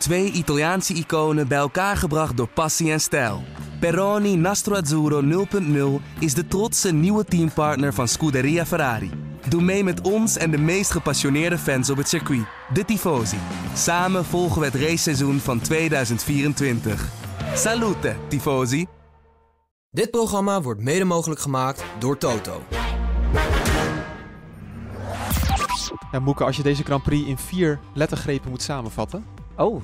Twee Italiaanse iconen bij elkaar gebracht door passie en stijl. Peroni Nastro Azzurro 0.0 is de trotse nieuwe teampartner van Scuderia Ferrari. Doe mee met ons en de meest gepassioneerde fans op het circuit, de Tifosi. Samen volgen we het raceseizoen van 2024. Salute, Tifosi! Dit programma wordt mede mogelijk gemaakt door Toto. Ja, Moeke, als je deze Grand Prix in vier lettergrepen moet samenvatten. Oh,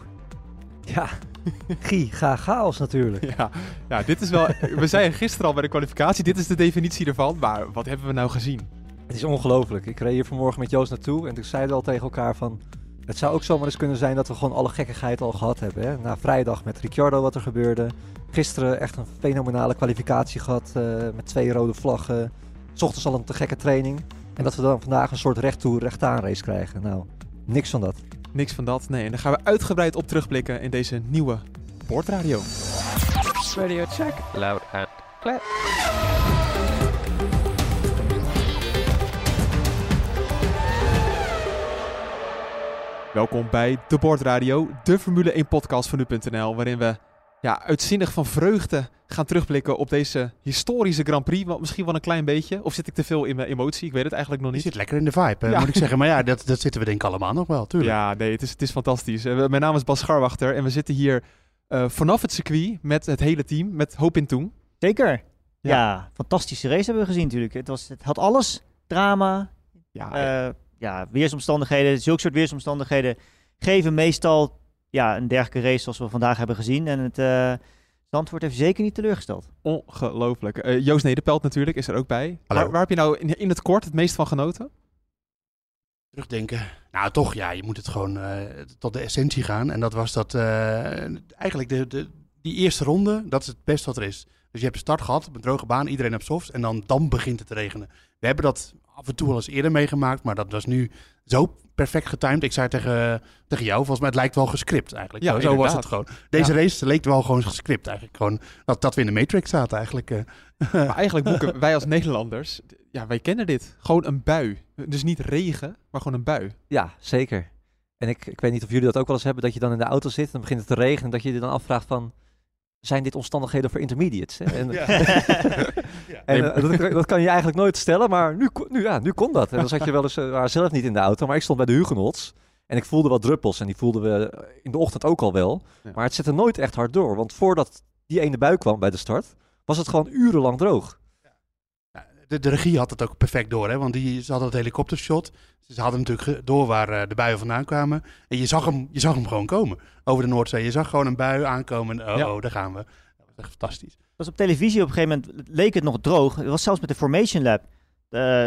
ja. Giga chaos natuurlijk. Ja, ja dit is wel. we zeiden gisteren al bij de kwalificatie, dit is de definitie ervan. Maar wat hebben we nou gezien? Het is ongelooflijk. Ik reed hier vanmorgen met Joost naartoe en toen zeiden we al tegen elkaar van... Het zou ook zomaar eens kunnen zijn dat we gewoon alle gekkigheid al gehad hebben. Hè? Na vrijdag met Ricciardo wat er gebeurde. Gisteren echt een fenomenale kwalificatie gehad uh, met twee rode vlaggen. S ochtends al een te gekke training. En dat we dan vandaag een soort recht toe, recht aan race krijgen. Nou, niks van dat. Niks van dat, nee. En daar gaan we uitgebreid op terugblikken in deze nieuwe Boordradio. Radio check. Loud and clear. Welkom bij De Boordradio, de Formule 1 podcast van nu.nl, waarin we ja, uitzinnig van vreugde gaan terugblikken op deze historische Grand Prix. Misschien wel een klein beetje. Of zit ik te veel in mijn emotie? Ik weet het eigenlijk nog niet. Je zit lekker in de vibe, ja. moet ik zeggen. Maar ja, dat, dat zitten we denk ik allemaal nog wel, tuurlijk. Ja, nee, het is, het is fantastisch. Uh, mijn naam is Bas Scharwachter en we zitten hier uh, vanaf het circuit met het hele team, met Hoop in Toen. Zeker. Ja. ja. fantastische race hebben we gezien natuurlijk. Het, was, het had alles. Drama. Ja, uh, ja, weersomstandigheden. Zulke soort weersomstandigheden geven meestal ja, een dergelijke race zoals we vandaag hebben gezien. En het uh, Zandvoort heeft zeker niet teleurgesteld. Ongelooflijk. Uh, Joost Nederpelt natuurlijk is er ook bij. Waar, waar, heb je nou in, in, het kort het meest van genoten? Terugdenken. Nou, toch, ja, je moet het gewoon uh, tot de essentie gaan. En dat was dat eigenlijk de, de, die eerste ronde, dat is het beste wat er is. Dus je hebt een start gehad op een droge baan, iedereen op softs. En dan, dan begint het te regenen. We hebben dat af en toe al eens eerder meegemaakt, maar dat was nu zo perfect getimed. Ik zei tegen, tegen jou, volgens mij, het lijkt wel gescript eigenlijk. Ja, zo, was het gewoon. Deze race leek wel gewoon gescript eigenlijk. Gewoon dat, dat we in de Matrix zaten eigenlijk. Eh. Maar eigenlijk, Boeken, wij als Nederlanders, ja, wij kennen dit. Gewoon een bui. Dus niet regen, maar gewoon een bui. Ja, zeker. En ik, ik weet niet of jullie dat ook wel eens hebben, dat je dan in de auto zit en dan begint het te regenen en dat je je dan afvraagt van zijn dit omstandigheden voor intermediates? Hè? En, ja. en uh, dat, dat, kan je eigenlijk nooit stellen, maar nu, nu, ja, nu kon dat. En dan zat je wel eens, uh, zelf niet in de auto, maar ik stond bij de Hugenots. En ik voelde wat druppels en die voelden we in de ochtend ook al wel. Ja. Maar het zette nooit echt hard door, want voordat die ene bui kwam bij de start, was het gewoon urenlang droog de, de, regie had het ook perfect door, hè? want die, ze hadden het helikoptershot. Ze hadden natuurlijk door waar uh, de buien vandaan kwamen. En je zag, hem, je zag hem gewoon komen over de Noordzee. Je zag gewoon een bui aankomen. oh, oh, daar gaan we. Dat was echt fantastisch. was op televisie op een gegeven moment, leek het nog droog. Het was zelfs met de Formation Lab. Uh,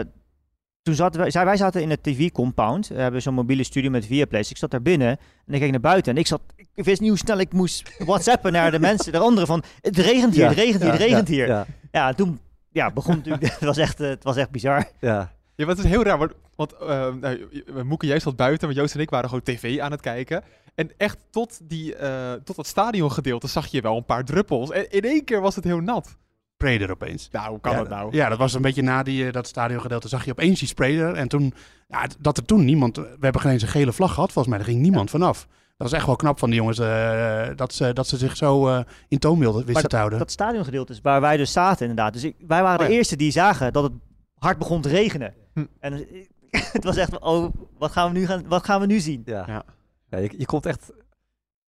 toen zaten wij, wij zaten in het TV-compound. We hebben zo'n mobiele studio met Viaplays. Ik zat daar binnen en ik keek naar buiten. En ik zat, ik wist niet hoe snel ik moest whatsappen naar de mensen, de anderen van, het regent hier, het regent hier, het regent hier. Ja, ja toen ja, begon natuurlijk. het, was echt, het was echt bizar. Ja. Ja, wat is heel raar, want, want uh, nou, Moeke, jij zat buiten, maar Joost en ik waren gewoon tv aan het kijken. En echt tot, die, uh, tot dat stadiongedeelte zag je wel een paar druppels. En in één keer was het heel nat. Sprayder opeens. Nou, hoe kan ja, dat nou? Ja, dat was een beetje na die, dat stadiongedeelte. Zag je opeens die sprayder. En toen, ja, dat er toen niemand... We hebben geen eens een gele vlag gehad, volgens mij. Er ging niemand ja. vanaf. Dat is echt wel knap van die jongens, uh, dat, ze, dat ze zich zo uh, in toon wisten maar te houden. Dat stadiongedeelte is waar wij dus zaten inderdaad. Dus ik, wij waren oh, de ja. eerste die zagen dat het hard begon te regenen. Hm. En het was echt, oh, wat gaan we nu, gaan, wat gaan we nu zien? Ja, ja. ja je, je komt echt...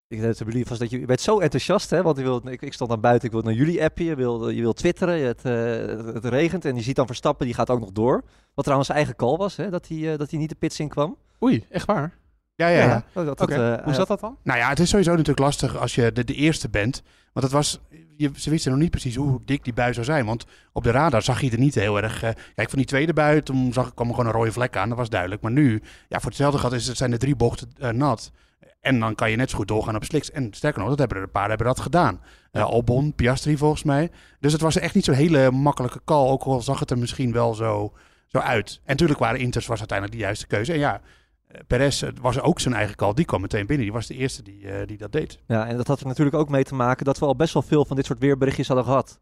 Ik net te was dat je, je bent zo enthousiast, hè? Want je wilt, ik, ik stond dan buiten, ik wil naar jullie appen, je wil, je wil twitteren, het, uh, het, regent en je ziet dan Verstappen, die gaat ook nog door. Wat trouwens zijn eigen call was, hè? Dat hij, dat hij niet de pits in kwam. Oei, echt waar? Ja, ja, ja. ja. Dat, okay. uh, Hoe zat dat dan? Nou ja, het is sowieso natuurlijk lastig als je de, de eerste bent. Want het was, je, ze wisten nog niet precies hoe dik die bui zou zijn. Want op de radar zag je er niet heel erg... Uh, kijk, van die tweede bui, toen zag, kwam er gewoon een rode vlek aan. Dat was duidelijk. Maar nu, ja, voor hetzelfde gat is, het zijn de drie bochten uh, nat. En dan kan je net zo goed doorgaan op sliks. En sterker nog, dat hebben er een paar hebben dat gedaan. Uh, Albon, Piastri volgens mij. Dus het was echt niet zo'n hele makkelijke call. Ook al zag het er misschien wel zo, zo uit. En natuurlijk waren Inters was uiteindelijk de juiste keuze. En ja, Perez was ook zijn eigen call. Die kwam meteen binnen. Die was de eerste die, uh, die dat deed. Ja, en dat had er natuurlijk ook mee te maken dat we al best wel veel van dit soort weerberichtjes hadden gehad.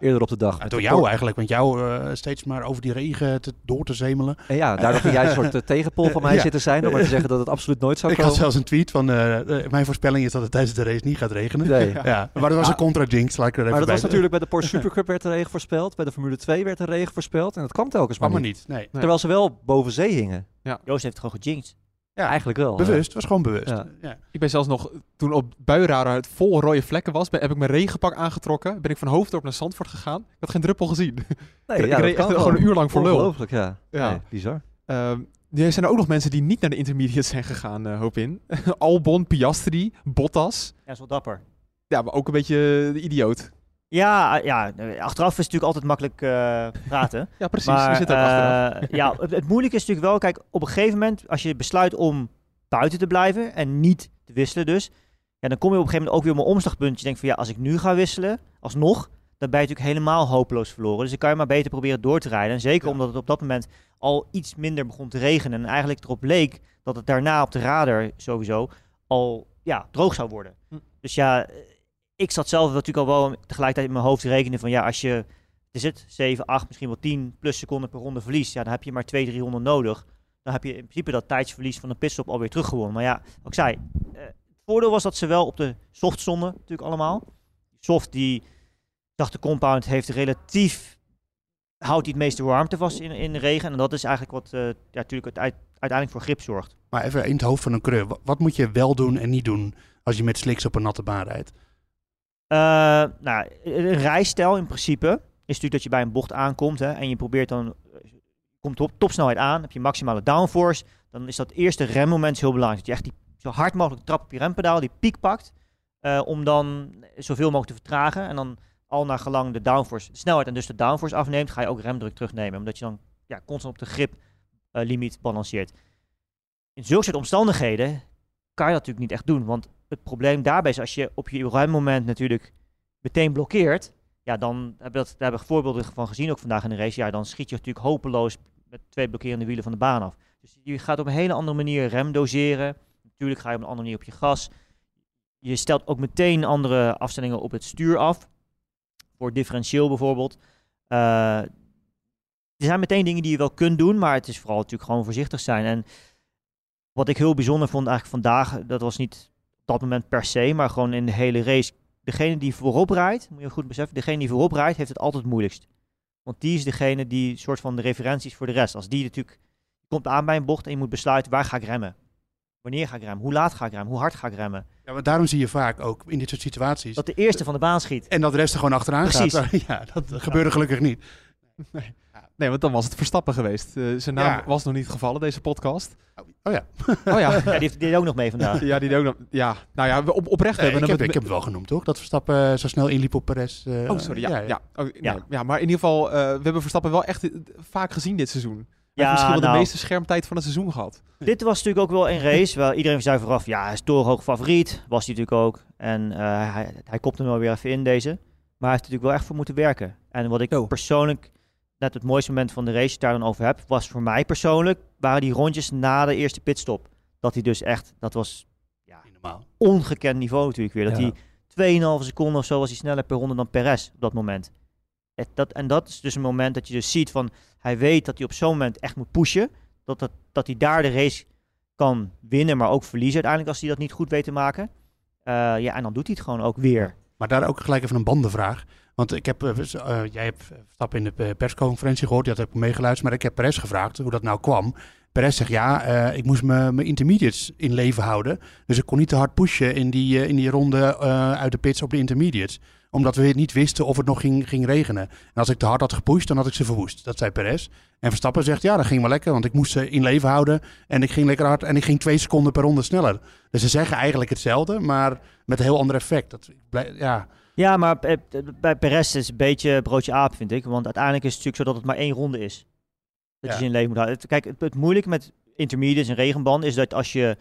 eerder op de dag. Ja, met door de jou por- eigenlijk, want jou eh, steeds maar over die regen te, door te zemelen. En ja, daardoor ging jij een soort eh, tegenpol van mij Ja. zitten zijn, om maar te zeggen dat het absoluut nooit zou Ik komen. had zelfs een tweet van, eh, eh, mijn voorspelling is dat het tijdens de race niet gaat regenen. Nee. Ja, maar dat was een contra-jinx, laat ik er even Maar dat bij was natuurlijk bij de Porsche Supercup werd er regen voorspeld, bij de Formule 2 werd er regen voorspeld en dat kwam telkens maar maar niet. niet. Nee. Terwijl ze wel boven zee hingen. Joost heeft het gewoon gejinxed. Ja, Eigenlijk wel. bewust, was gewoon bewust. Ja. Ja. Ik ben zelfs nog, toen op buienradar het vol rode vlekken was, ben, heb ik mijn regenpak aangetrokken. Ben ik van Hoofddorp naar Zandvoort gegaan. Ik had geen druppel gezien. Nee, ik ja, reed dat kan echt gewoon een uur lang voor lul. Ongelooflijk, ja. Ja. Nee, bizar. Ehm, er zijn er ook nog mensen die niet naar de intermediates zijn gegaan, eh, hoop in. Albon, Piastri, Bottas. Ja, is wel dapper. Ja, maar ook een beetje de idioot. Ja, eh, ja, eh, achteraf is het natuurlijk altijd makkelijk eh, praten. Ja, precies. maar je zit er achteraf. ja, het, het moeilijke is natuurlijk wel, kijk, op een gegeven moment, als je besluit om buiten te blijven en niet te wisselen dus, ja, dan kom je op een gegeven moment ook weer op een omslagpunt. Je denkt van ja, als ik nu ga wisselen, alsnog, dan ben je natuurlijk helemaal hopeloos verloren. Dus dan kan je maar beter proberen door te rijden. En zeker Ja. omdat het op dat moment al iets minder begon te regenen. En eigenlijk erop leek dat het daarna op de radar sowieso al ja, droog zou worden. Hm. Dus ja, ik zat zelf natuurlijk al wel tegelijkertijd in mijn hoofd te rekenen van ja, als je, is het, 7, 8, misschien wel 10 plus seconden per ronde verlies, ja, dan heb je maar 2, 3 ronden nodig. Dan heb je in principe dat tijdsverlies van een pitstop alweer teruggewonnen. Maar ja, wat ik zei, eh, het voordeel was dat ze wel op de soft stonden, natuurlijk allemaal. Soft die, dacht de compound, heeft relatief, houdt die het meeste warmte vast in, in de regen. En dat is eigenlijk wat, eh, ja, natuurlijk uit- uiteindelijk voor grip zorgt. Maar even in het hoofd van een creur. Wa- Wat moet je wel doen en niet doen als je met slicks op een natte baan rijdt? Eh, nou, een rijstijl in principe is natuurlijk dat je bij een bocht aankomt hè, en je probeert dan, eh, komt op topsnelheid aan, heb je maximale downforce, dan is dat eerste remmoment heel belangrijk. Dat je echt die, zo hard mogelijk trap op je rempedaal, die piek pakt, eh, om dan zoveel mogelijk te vertragen. En dan al naar gelang de downforce, de snelheid en dus de downforce afneemt, ga je ook remdruk terugnemen, omdat je dan ja, constant op de grip eh, limiet balanceert. In zulke soort omstandigheden kan je dat natuurlijk niet echt doen, want het probleem daarbij is als je op je remmoment natuurlijk meteen blokkeert, ja, dan heb dat, daar hebben we voorbeelden van gezien, ook vandaag in de race. Ja, dan schiet je natuurlijk hopeloos met twee blokkerende wielen van de baan af. Dus je gaat op een hele andere manier rem doseren. Natuurlijk ga je op een andere manier op je gas. Je stelt ook meteen andere afstellingen op het stuur af. Voor differentieel bijvoorbeeld. Eh, er zijn meteen dingen die je wel kunt doen, maar het is vooral natuurlijk gewoon voorzichtig zijn. En wat ik heel bijzonder vond eigenlijk vandaag, dat was niet dat moment per se, maar gewoon in de hele race. Degene die voorop rijdt, moet je goed beseffen, degene die voorop rijdt heeft het altijd het moeilijkst. Want die is degene die soort van de referenties voor de rest. Als die natuurlijk komt aan bij een bocht en je moet besluiten waar ga ik remmen. Wanneer ga ik remmen? Hoe laat ga ik remmen? Hoe hard ga ik remmen? Ja, maar daarom zie je vaak ook in dit soort situaties. Dat de eerste van de baan schiet. En dat de rest er gewoon achteraan Precies. gaat. Ja, dat gebeurde gelukkig niet. Nee, want dan was het Verstappen geweest. Eh, zijn naam Ja. was nog niet gevallen, deze podcast. Oh ja, Oh ja. Ja, die heeft- die deed ook nog mee vandaag. ja, die deed ook nog. Ja, nou ja, we op, oprecht Nee, hebben ik, we heb, het ik heb het wel genoemd, toch? Dat Verstappen eh, zo snel inliep op Perez. eh, Oh, sorry. Ja, ja, Oh, nee, Ja. ja. maar in ieder geval, eh, we hebben Verstappen wel echt vaak gezien dit seizoen. Hij Ja, heeft misschien wel nou, de meeste schermtijd van het seizoen gehad. Dit was natuurlijk ook wel een race. Waar iedereen zei vooraf, ja, hij is torenhoog favoriet. Was hij natuurlijk ook. En eh, hij, hij kopt hem wel weer even in deze. Maar hij heeft er natuurlijk wel echt voor moeten werken. En wat ik Oh. persoonlijk net het mooiste moment van de race daar dan over heb, was voor mij persoonlijk, waren die rondjes na de eerste pitstop. Dat hij dus echt, dat was normaal. ongekend niveau natuurlijk weer. Dat Ja. hij 2,5 seconden of zo was hij sneller per ronde dan Perez op dat moment. Het, dat, en dat is dus een moment dat je dus ziet van, hij weet dat hij op zo'n moment echt moet pushen. Dat, dat, dat hij daar de race kan winnen, maar ook verliezen uiteindelijk als hij dat niet goed weet te maken. Eh, ja, en dan doet hij het gewoon ook weer. Maar daar ook gelijk even een bandenvraag. Want ik heb, eh, eh, jij hebt Verstappen in de eh, persconferentie gehoord, die had ik meegeluisterd, maar ik heb Perez gevraagd hoe dat nou kwam. Perez zegt ja, eh, ik moest mijn intermediates in leven houden. Dus ik kon niet te hard pushen in die, eh, in die ronde eh, uit de pits op de intermediates. Omdat we niet wisten of het nog ging, ging regenen. En als ik te hard had gepusht, dan had ik ze verwoest. Dat zei Perez. En Verstappen zegt ja, dat ging wel lekker, want ik moest ze in leven houden. En ik ging lekker hard en ik ging twee seconden per ronde sneller. Dus ze zeggen eigenlijk hetzelfde, maar met een heel ander effect. Dat, ja, Ja, maar eh, bij Perez is het een beetje broodje aap, vind ik. Want uiteindelijk is het natuurlijk zo dat het maar één ronde is. Dat Ja. je ze in leven moet houden. Kijk, het, het moeilijke met intermediates en regenbanden is dat als je...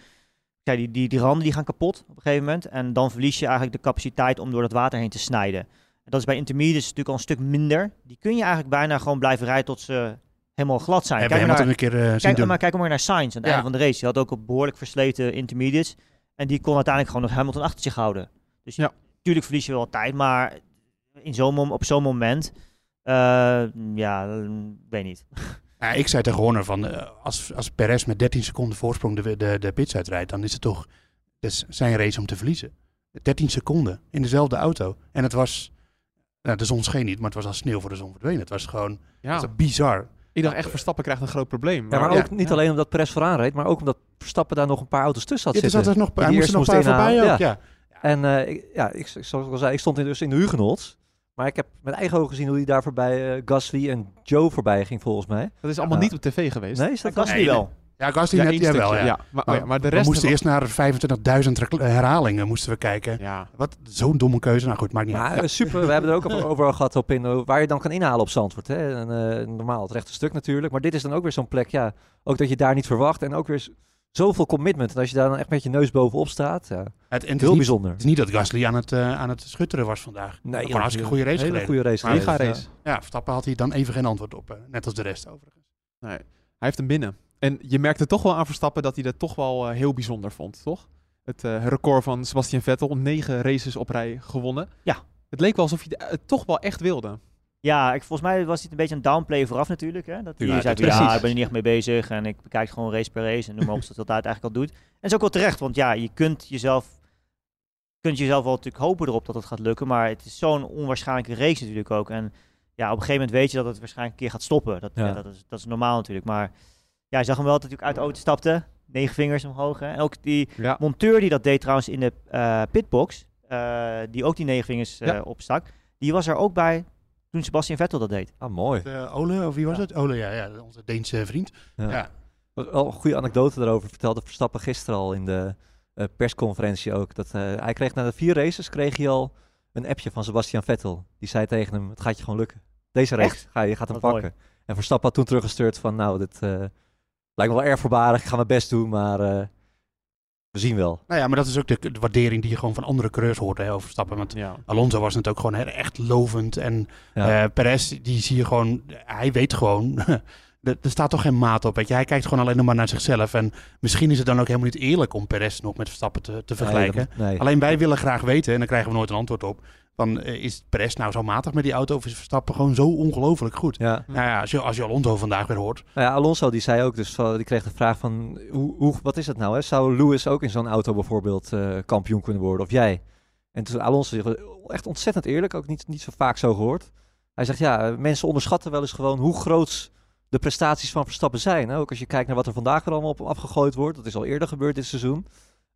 Kijk, die, die, die randen die gaan kapot op een gegeven moment. En dan verlies je eigenlijk de capaciteit om door dat water heen te snijden. En dat is bij intermediates natuurlijk al een stuk minder. Die kun je eigenlijk bijna gewoon blijven rijden tot ze helemaal glad zijn. hebben we maar naar, een keer zien kijk, maar kijk maar naar Sainz aan het Ja. einde van de race. Die had ook op behoorlijk versleten intermediates. En die kon uiteindelijk gewoon nog Hamilton achter zich houden. Dus Ja. Natuurlijk verlies je wel tijd, maar in zo'n op zo'n moment, eh, ja, weet niet. Ja, ik zei tegen Horner van, eh, als, als Perez met 13 seconden voorsprong de, de, de pits uitrijdt, dan is het toch dus zijn race om te verliezen. 13 seconden in dezelfde auto. En het was, nou, de zon scheen niet, maar het was als sneeuw voor de zon verdwenen. Het was gewoon Ja, het was bizar. ik dacht echt, Verstappen krijgt een groot probleem. Ja, maar Ja. ook niet alleen omdat Perez vooraan reed, maar ook omdat Verstappen daar nog een paar auto's tussen had Ja, dus zitten. dat er nog, hij moest er nog eerst een paar voorbij ook. Ja. En eh, ik, ja, ik, zoals ik al zei, ik stond in, dus in de Huguenots. Maar ik heb met eigen ogen gezien hoe hij daar voorbij eh, Gasly en Joe voorbij ging, volgens mij. Dat is allemaal Ja. niet op tv geweest. Nee, is dat Nee, nee. wel. Ja, Gasly Ja, net, jawel, stukje, ja. Maar, oh ja, maar de We rest... moesten hebben- eerst naar 25.000 recla- herhalingen moesten we kijken. Ja, Wat, zo'n domme keuze. Nou goed, maakt niet Maar uit. eh, super, we hebben er ook over, over gehad op in, eh, waar je dan kan inhalen op Zandvoort. Hè? En, eh, normaal het rechte stuk natuurlijk. Maar dit is dan ook weer zo'n plek, ja, ook dat je daar niet verwacht. En ook weer zoveel commitment. En als je daar dan echt met je neus bovenop staat, ja, Het, en het, is heel niet, bijzonder. het is niet dat Gasly aan het, eh, aan het schutteren was vandaag. Nee, een hartstikke goede race Hele goede race. Mega race. Ja, Verstappen had hij dan even geen antwoord op. eh, net als de rest overigens. Nee, hij heeft hem binnen. En je merkte toch wel aan Verstappen dat hij dat toch wel eh, heel bijzonder vond, toch? Het eh, record van Sebastian Vettel, negen races op rij gewonnen. Ja. Het leek wel alsof hij het toch wel echt wilde. Ja, ik, volgens mij was het een beetje een downplay vooraf natuurlijk. Hè? Dat hij zei, ja, ik ben er niet echt mee bezig en ik bekijk gewoon race per race. En noem maar op, dat het eigenlijk al doet. En dat is ook wel terecht, want ja, je kunt jezelf, kunt jezelf wel natuurlijk hopen erop dat het gaat lukken. Maar het is zo'n onwaarschijnlijke race natuurlijk ook. En ja, op een gegeven moment weet je dat het waarschijnlijk een keer gaat stoppen. Dat, Ja. ja, dat, is, dat is normaal natuurlijk. Maar ja, je zag hem wel dat hij natuurlijk uit de auto stapte. Negen vingers omhoog. Hè? En ook die monteur die dat deed trouwens in de eh, pitbox, eh, die ook die negen vingers Ja. opstak, die was er ook bij toen Sebastian Vettel dat deed. Ah, mooi. De Ole, of wie was Ja. het? Ole, ja, ja, onze Deense vriend. Ja. Ja. Wat Wel een goede anekdote daarover vertelde Verstappen gisteren al in de eh, persconferentie ook. Dat, eh, hij kreeg na de vier races kreeg hij al een appje van Sebastian Vettel. Die zei tegen hem, het gaat je gewoon lukken. Deze race Echt? ga je, gaat hem Wat mooi. pakken. En Verstappen had toen teruggestuurd van, nou, dit eh, lijkt me wel erg voorbarig. Ik ga mijn best doen, maar eh, we zien wel. Nou ja, maar dat is ook de, de waardering die je gewoon van andere coureurs hoort hè, over Verstappen. Want Ja. Alonso was het ook gewoon hè, echt lovend. En Ja. eh Perez, die zie je gewoon, hij weet gewoon, er, er staat toch geen maat op. Weet je. Hij kijkt gewoon alleen nog maar naar zichzelf. En misschien is het dan ook helemaal niet eerlijk om Perez nog met Verstappen te, te vergelijken. Nee, dat- nee. Alleen wij willen graag weten, en daar krijgen we nooit een antwoord op. Van, eh, is Perez nou zo matig met die auto of is Verstappen gewoon zo ongelooflijk goed? Ja. Nou ja, als je, als je Alonso vandaag weer hoort. Nou ja, Alonso die zei ook, dus die kreeg de vraag van, hoe, hoe, wat is het nou? Hè? Zou Lewis ook in zo'n auto bijvoorbeeld eh, kampioen kunnen worden, of jij? En toen Alonso echt ontzettend eerlijk, ook niet, niet zo vaak zo gehoord. Hij zegt, ja, mensen onderschatten wel eens gewoon hoe groot de prestaties van Verstappen zijn. Hè? Ook als je kijkt naar wat er vandaag er allemaal op afgegooid wordt. Dat is al eerder gebeurd dit seizoen.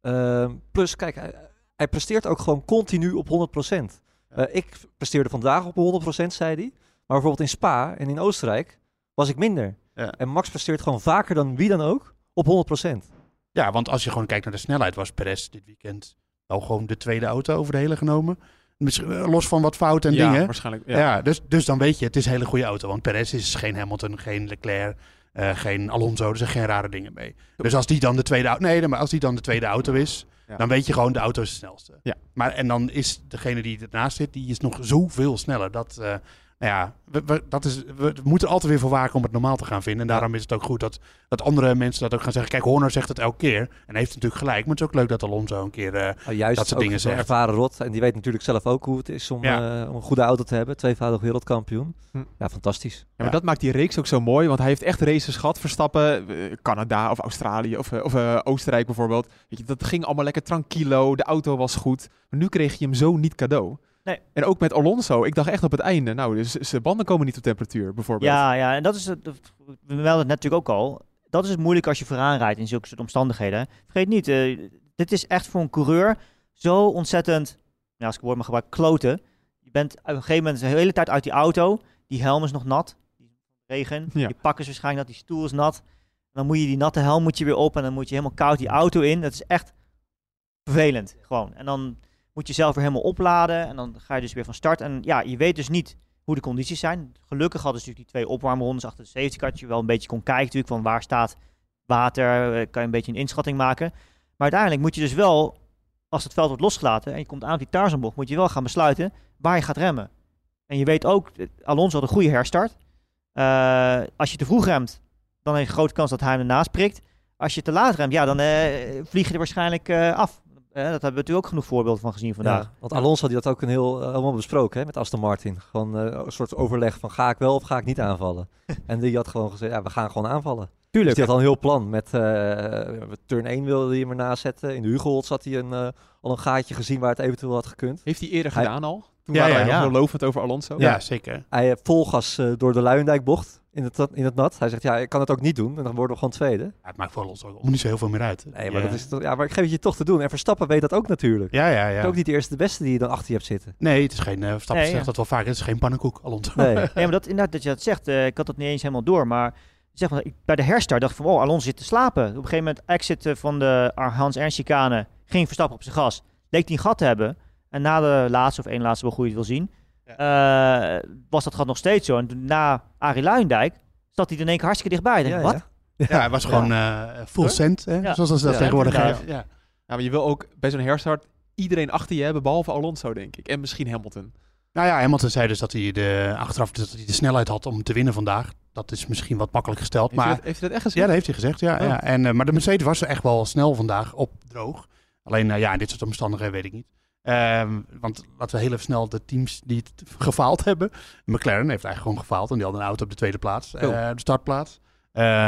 Ehm, plus, kijk, hij, hij presteert ook gewoon continu op 100%. Eh, ik presteerde vandaag op 100%, zei hij. Maar bijvoorbeeld in Spa en in Oostenrijk was ik minder. Ja. En Max presteert gewoon vaker dan wie dan ook op 100%. Ja, want als je gewoon kijkt naar de snelheid, was Perez dit weekend wel gewoon de tweede auto over de hele genomen. Eh, los van wat fouten en ja, dingen. waarschijnlijk. Ja, Ja. dus, dus dan weet je, het is een hele goede auto. Want Perez is geen Hamilton, geen Leclerc, eh, geen Alonso. Er zijn geen rare dingen mee. Dus als die dan de tweede auto, nee, maar als die dan de tweede auto is, Ja. dan weet je gewoon de auto is de snelste. Ja. Maar en dan is degene die ernaast zit, die is nog zoveel sneller. Dat, eh, nou ja, we, we- dat is, we, moeten er altijd weer voor waken om het normaal te gaan vinden. En daarom is het ook goed dat, dat andere mensen dat ook gaan zeggen. Kijk, Horner zegt het elke keer. En heeft natuurlijk gelijk. Maar het is ook leuk dat Alonso een keer... eh, juist Dat soort dingen zegt. ervaren rot. En die weet natuurlijk zelf ook hoe het is om, Ja. eh, om een goede auto te hebben. Tweevoudig wereldkampioen. Hm. Ja, fantastisch. Ja, maar dat maakt die reeks ook zo mooi, want hij heeft echt races gehad. Verstappen, eh, Canada of Australië of, of eh, Oostenrijk bijvoorbeeld. Weet je, dat ging allemaal lekker tranquilo, de auto was goed. Maar nu kreeg je hem zo niet cadeau. Nee. En ook met Alonso, ik dacht echt op het einde, nou, dus zijn banden komen niet op temperatuur bijvoorbeeld. Ja, ja, en dat is het. We melden het net natuurlijk ook al. Dat is het moeilijk als je vooraan rijdt in zulke soort omstandigheden. Vergeet niet, eh, dit is echt voor een coureur zo ontzettend, ja, als ik het woord mag gebruiken, kloten. Je bent op een gegeven moment de hele tijd uit die auto. Die helm is nog nat. Die regen. Ja. Die pakken is waarschijnlijk nat. Die stoel is nat. En dan moet je die natte helm moet je weer op. En dan moet je helemaal koud die auto in. Dat is echt vervelend. Gewoon. En dan moet je zelf weer helemaal opladen. En dan ga je dus weer van start. En ja, je weet dus niet hoe de condities zijn. Gelukkig hadden ze natuurlijk die twee opwarmrondes achter de safety car. Je wel een beetje kon kijken natuurlijk van waar staat water. eh, Kan je een beetje een inschatting maken. Maar uiteindelijk moet je dus wel, als het veld wordt losgelaten en je komt aan op die Tarzanbocht, moet je wel gaan besluiten waar je gaat remmen. En je weet ook, eh, Alonso had een goede herstart. Eh, als je te vroeg remt, dan heb je een grote kans dat hij hem ernaast prikt. Als je te laat remt, ja, dan vlieg je er waarschijnlijk af. Dat hebben we natuurlijk ook genoeg voorbeelden van gezien vandaag. Ja, want Alonso die had ook een heel eh, helemaal besproken hè, met Aston Martin. Gewoon eh, een soort overleg van ga ik wel of ga ik niet aanvallen. en die had gewoon gezegd, ja, we gaan gewoon aanvallen. Tuurlijk. Dus die had al een heel plan. Met eh, turn 1 wilde hij hem ernaast zetten. In de Hugold zat hij een, eh, al een gaatje gezien waar het eventueel had gekund. Heeft hij eerder Hij- gedaan al? Toen Ja, waren ja, wij nog ja. heel lovend over Alonso. Ja, zeker. Hij heeft vol gas eh, door de Luijendijkbocht in het, in het nat. Hij zegt, ja, ik kan het ook niet doen. En dan worden we gewoon tweede. Ja, het maakt voor ons ook niet zo heel veel meer uit. Nee, maar, ja. dat is toch, ja, maar ik geef het je toch te doen. En Verstappen weet dat ook natuurlijk. Ja, ja, Het ja. is ook niet de eerste de beste die je dan achter je hebt zitten. Nee, het is geen... eh Verstappen Nee, zegt ja. dat wel vaak. Het is geen pannenkoek, Alonso. Nee. Nee, maar dat, inderdaad, dat je dat zegt, eh, ik had dat niet eens helemaal door, maar zeg maar, ik, bij de herstart dacht ik van, oh, Alonso zit te slapen. Op een gegeven moment, exit eh, van de Hans Ernst chicane, ging Verstappen op zijn gas. Leek hij een gat te hebben. En na de laatste, of één laatste, wel het wil zien, eh, was dat gat nog steeds zo. En toen na Arie Luijendijk zat hij er in één keer hartstikke dichtbij. Denk, Ja, wat? ja. Ja, hij was gewoon eh, full cent, hè? Ja. zoals ze dat Ja, tegenwoordig geven. Ja. Ja, maar je wil ook bij zo'n herstart iedereen achter je hebben, behalve Alonso, denk ik. En misschien Hamilton. Nou ja, Hamilton zei dus dat hij de, achteraf dat hij de snelheid had om te winnen vandaag. Dat is misschien wat makkelijk gesteld, Heeft, hij maar... dat, heeft hij dat echt gezien? Ja, dat heeft hij gezegd, ja. Oh. ja. En, eh, maar de Mercedes was echt wel snel vandaag op droog. Alleen, ja, in dit soort omstandigheden weet ik niet. Ehm, want laten we heel even snel de teams die het gefaald hebben. McLaren heeft eigenlijk gewoon gefaald. En die had een auto op de tweede plaats, eh, de startplaats.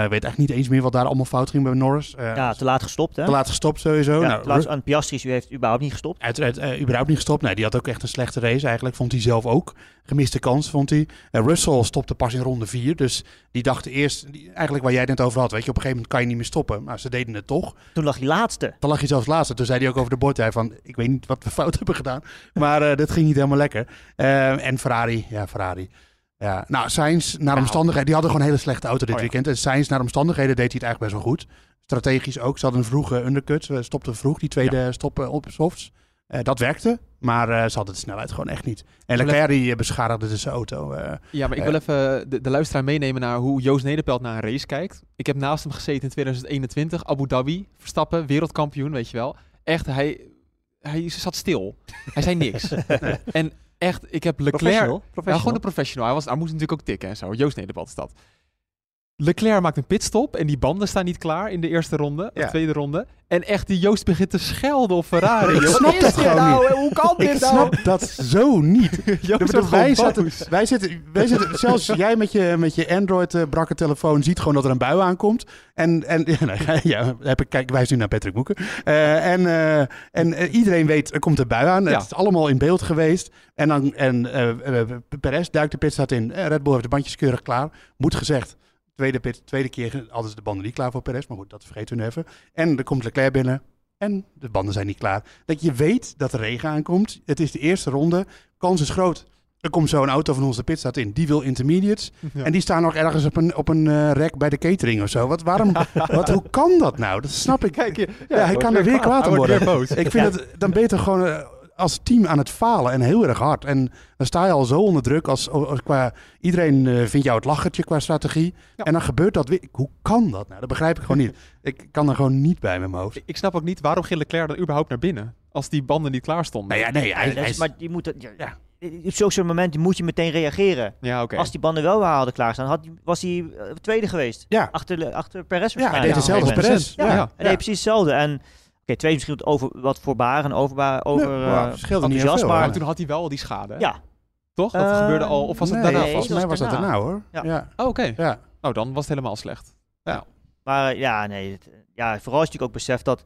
Ik weet echt niet eens meer wat daar allemaal fout ging bij Norris. Eh, Ja, te laat gestopt, hè? te laat gestopt sowieso. Ja, nou, te laat, en Piastri u heeft überhaupt niet gestopt. Uiteraard eh, überhaupt niet gestopt. Nee, die had ook echt een slechte race eigenlijk. Vond hij zelf ook. Gemiste kans vond hij. Russell stopte pas in ronde 4. Dus die dachten eerst, die, eigenlijk waar jij het net over had. Weet je, op een gegeven moment kan je niet meer stoppen. Maar ze deden het toch. Toen lag hij laatste. Dan lag hij zelfs laatste. Toen zei hij ook over de bord. Hij van, ik weet niet wat we fout hebben gedaan. Maar dit ging niet helemaal lekker. En Ferrari, ja Ferrari. Ja, nou, Sainz naar Nou. omstandigheden. Die hadden gewoon een hele slechte auto dit Oh ja. weekend. En Sainz naar omstandigheden deed hij het eigenlijk best wel goed. Strategisch ook. Ze hadden een vroege undercut. Ze stopten vroeg die tweede stop eh, op softs. Eh, dat werkte. Maar eh, ze hadden de snelheid gewoon echt niet. En Leclerc die, eh, beschadigde dus zijn auto. eh. Ja, maar ik Eh. wil even de, de luisteraar meenemen naar hoe Joost Nederpelt naar een race kijkt. Ik heb naast hem gezeten in 2021, Abu Dhabi, Verstappen, wereldkampioen, weet je wel. Echt, hij, hij zat stil. Hij zei niks. En echt, ik heb Leclerc... Professional. Ja, Professional. gewoon de professional. Hij, was, hij moest natuurlijk ook tikken en zo. Joost Nederpelt is dat. Leclerc maakt een pitstop en die banden staan niet klaar in de eerste ronde, Ja. of tweede ronde. En echt, die Joost begint te schelden op Ferrari. Ik snap Wat dat gewoon nou? Hoe kan Ik dit nou? snap dat zo niet. Joost Ik wij, zaten, wij, zitten, wij zitten, zelfs jij met je, met je Android eh, brakke telefoon ziet gewoon dat er een bui aankomt. En, en ja, heb ik, kijk, ik wijs nu naar Patrick Moeken. Eh, en eh, en iedereen weet, er komt een bui aan. Ja. Het is allemaal in beeld geweest. En, dan, en Perez duikt de pitstart in. Red Bull heeft de bandjes keurig klaar. Moet gezegd, tweede, pit, tweede keer hadden ze de banden niet klaar voor Perez. Maar goed, dat vergeten we nu even. En er komt Leclerc binnen. En de banden zijn niet klaar. Dat je weet dat er regen aankomt. Het is de eerste ronde. Kans is groot. Er komt zo een auto van ons de pitstart in. Die wil intermediates. Ja. En die staan nog ergens op een, op een eh, rek bij de catering of zo. Wat, waarom, wat, hoe kan dat nou? Dat snap ik. Kijk, je- ja, hij kan er weer kwaad om wordt worden. Ik vind het, dan toch gewoon eh, als team aan het falen en heel erg hard. En dan sta je al zo onder druk als, als qua iedereen eh, vindt jou het lachertje qua strategie. Ja. En dan gebeurt dat weer. Hoe kan dat nou? Dat begrijp ik gewoon niet. Ik kan er gewoon niet bij met mijn hoofd. Ik- snap ook niet waarom ging Leclerc dan überhaupt naar binnen als die banden niet klaar stonden. Nou ja, nee, hij, hij is- maar je moet het, ja, Ja. Op zulke soort momenten moet je meteen reageren. Ja, oké. Als die banden wel weer hadden klaarstaan, had, was hij eh, tweede geweest. Ja. Achter, de- achter Perez ja, hij waarschijnlijk. deed hetzelfde als Perez. Ja, Ja. en Ja. hij deed precies hetzelfde. En oké, twee is misschien wat over, wat voorbaar en overbaar, over Nee, eh, maar enthousiasme. veel, maar toen had hij wel die schade. Ja, Toch? Dat Eh, gebeurde al. Of was het daarna nee, volgens mij was dat daarna. daarna hoor. Ja. Ja. Oh, oké. Ja. Oh, dan was het helemaal slecht. maar eh, ja, nee. het- ja, vooral als je natuurlijk ook beseft dat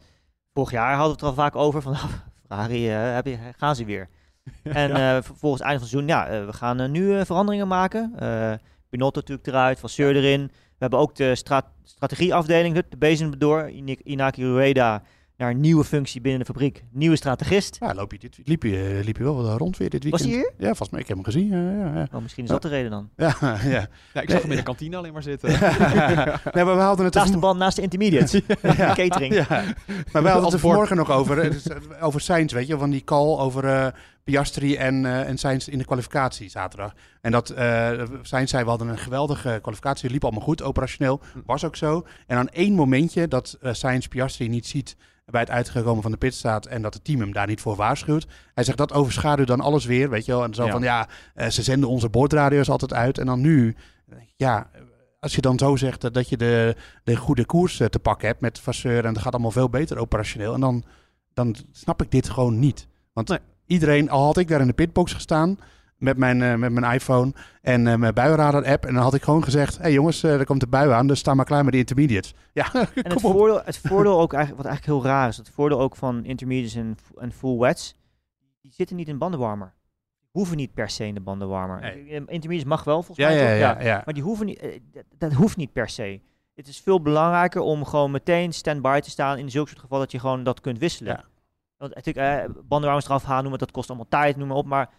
vorig jaar hadden we het er al vaak over van Ferrari, eh, heb je, gaan ze weer. En Ja. eh, vervolgens het einde van het seizoen, ja, we gaan nu eh, veranderingen maken. Eh Pinotto natuurlijk eruit, Vasseur erin. We hebben ook de stra strategieafdeling, de bezem door. Ina- Inaki Rueda naar een nieuwe functie binnen de fabriek. Nieuwe strategist. Ja, loop je dit, liep, je, liep je wel rond weer dit Was weekend. hij hier? Ja, volgens mij. Ik heb hem gezien. Ja, ja, ja. Oh, misschien is dat de reden dan. ja, ja. Ja, ik zag hem in de kantine alleen maar zitten. nee, maar we hadden het Naast de band, naast de intermediates. Ja. Catering. Ja, maar wij hadden het er vanmorgen nog over. eh, dus, eh, over Sainz, weet je, van die call over eh Piastri en, eh en Sainz in de kwalificatie zaterdag. En dat eh Sainz zei, we hadden een geweldige kwalificatie, liep allemaal goed, operationeel, was ook zo. En aan één momentje dat eh Sainz Piastri niet ziet bij het uitgekomen van de pitstraat en dat het team hem daar niet voor waarschuwt. Hij zegt, dat overschaduwt dan alles weer, weet je wel. En zo Ja. van, ja, eh, ze zenden onze boordradio's altijd uit. En dan nu, eh, ja, als je dan zo zegt dat je de, de goede koers eh, te pakken hebt met Vasseur en het gaat allemaal veel beter operationeel. En dan dan snap ik dit gewoon niet. Want Nee. iedereen, al had ik daar in de pitbox gestaan met mijn, eh, met mijn iPhone en eh, mijn buienradar-app, en dan had ik gewoon gezegd, hé hey jongens, eh, er komt de bui aan, dus sta maar klaar met de intermediates. Ja, En het op. voordeel, het voordeel ook eigenlijk, wat eigenlijk heel raar is, het voordeel ook van intermediates en, en full wets, die zitten niet in bandenwarmer. Hoeven niet per se in de bandenwarmer. Nee. Intermediates mag wel volgens Ja, mij. ja, toch? ja, ja. Maar die hoeven niet, dat, dat hoeft niet per se. Het is veel belangrijker om gewoon meteen stand-by te staan in zulke soort gevallen dat je gewoon dat kunt wisselen. Ja. Want natuurlijk, eh, bandenwarmers eraf halen, noem maar, dat kost allemaal tijd, noem maar op. Maar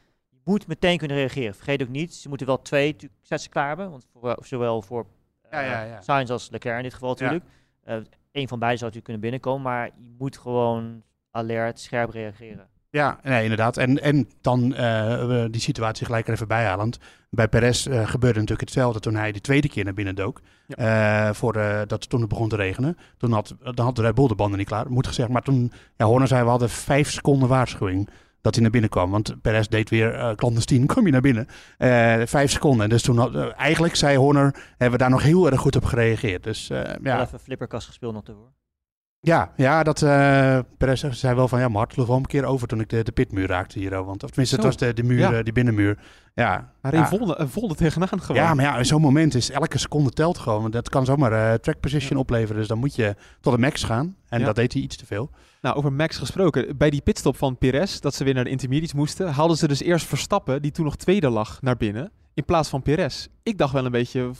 moet meteen kunnen reageren. Vergeet ook niet, ze moeten wel twee sets klaar hebben. Want voor, eh, zowel voor Ja, eh, ja, ja. Sainz als Leclerc in dit geval Ja. natuurlijk. Eh een van beiden zou natuurlijk kunnen binnenkomen, maar je moet gewoon alert, scherp reageren. Ja, nee, inderdaad. En, en dan eh, we die situatie gelijk er even bijhalend. Bij Perez eh, gebeurde natuurlijk hetzelfde toen hij de tweede keer naar binnen dook. Eh, voor, eh, dat, toen het begon te regenen. Toen had, dan had de Red Bull de banden niet klaar, moet gezegd. Maar toen, ja, Horner zei, we hadden vijf seconden waarschuwing dat hij naar binnen kwam. Want Perez deed weer eh clandestien, kom je naar binnen. Eh, vijf seconden. Dus toen, had, eh, eigenlijk zei Horner, hebben we daar nog heel erg goed op gereageerd. Dus Ja. even flipperkast gespeeld nog ervoor. Ja, ja, dat eh Perez zei wel van ja, maar het sloeg wel een keer over toen ik de, de pitmuur raakte hier. Want, of tenminste, het was de, de muur, Ja. eh, die binnenmuur. Ja, Hij ja. reed vol, eh, tegenaan gewoon. ja, maar ja, in zo'n moment is elke seconde telt gewoon. Want Dat kan zomaar track position opleveren. Dus dan moet je tot de max gaan. En Ja. dat deed hij iets te veel. Nou, over Max gesproken. Bij die pitstop van Perez, dat ze weer naar de intermediates moesten, haalden ze dus eerst Verstappen, die toen nog tweede lag, naar binnen, in plaats van Perez. Ik dacht wel een beetje...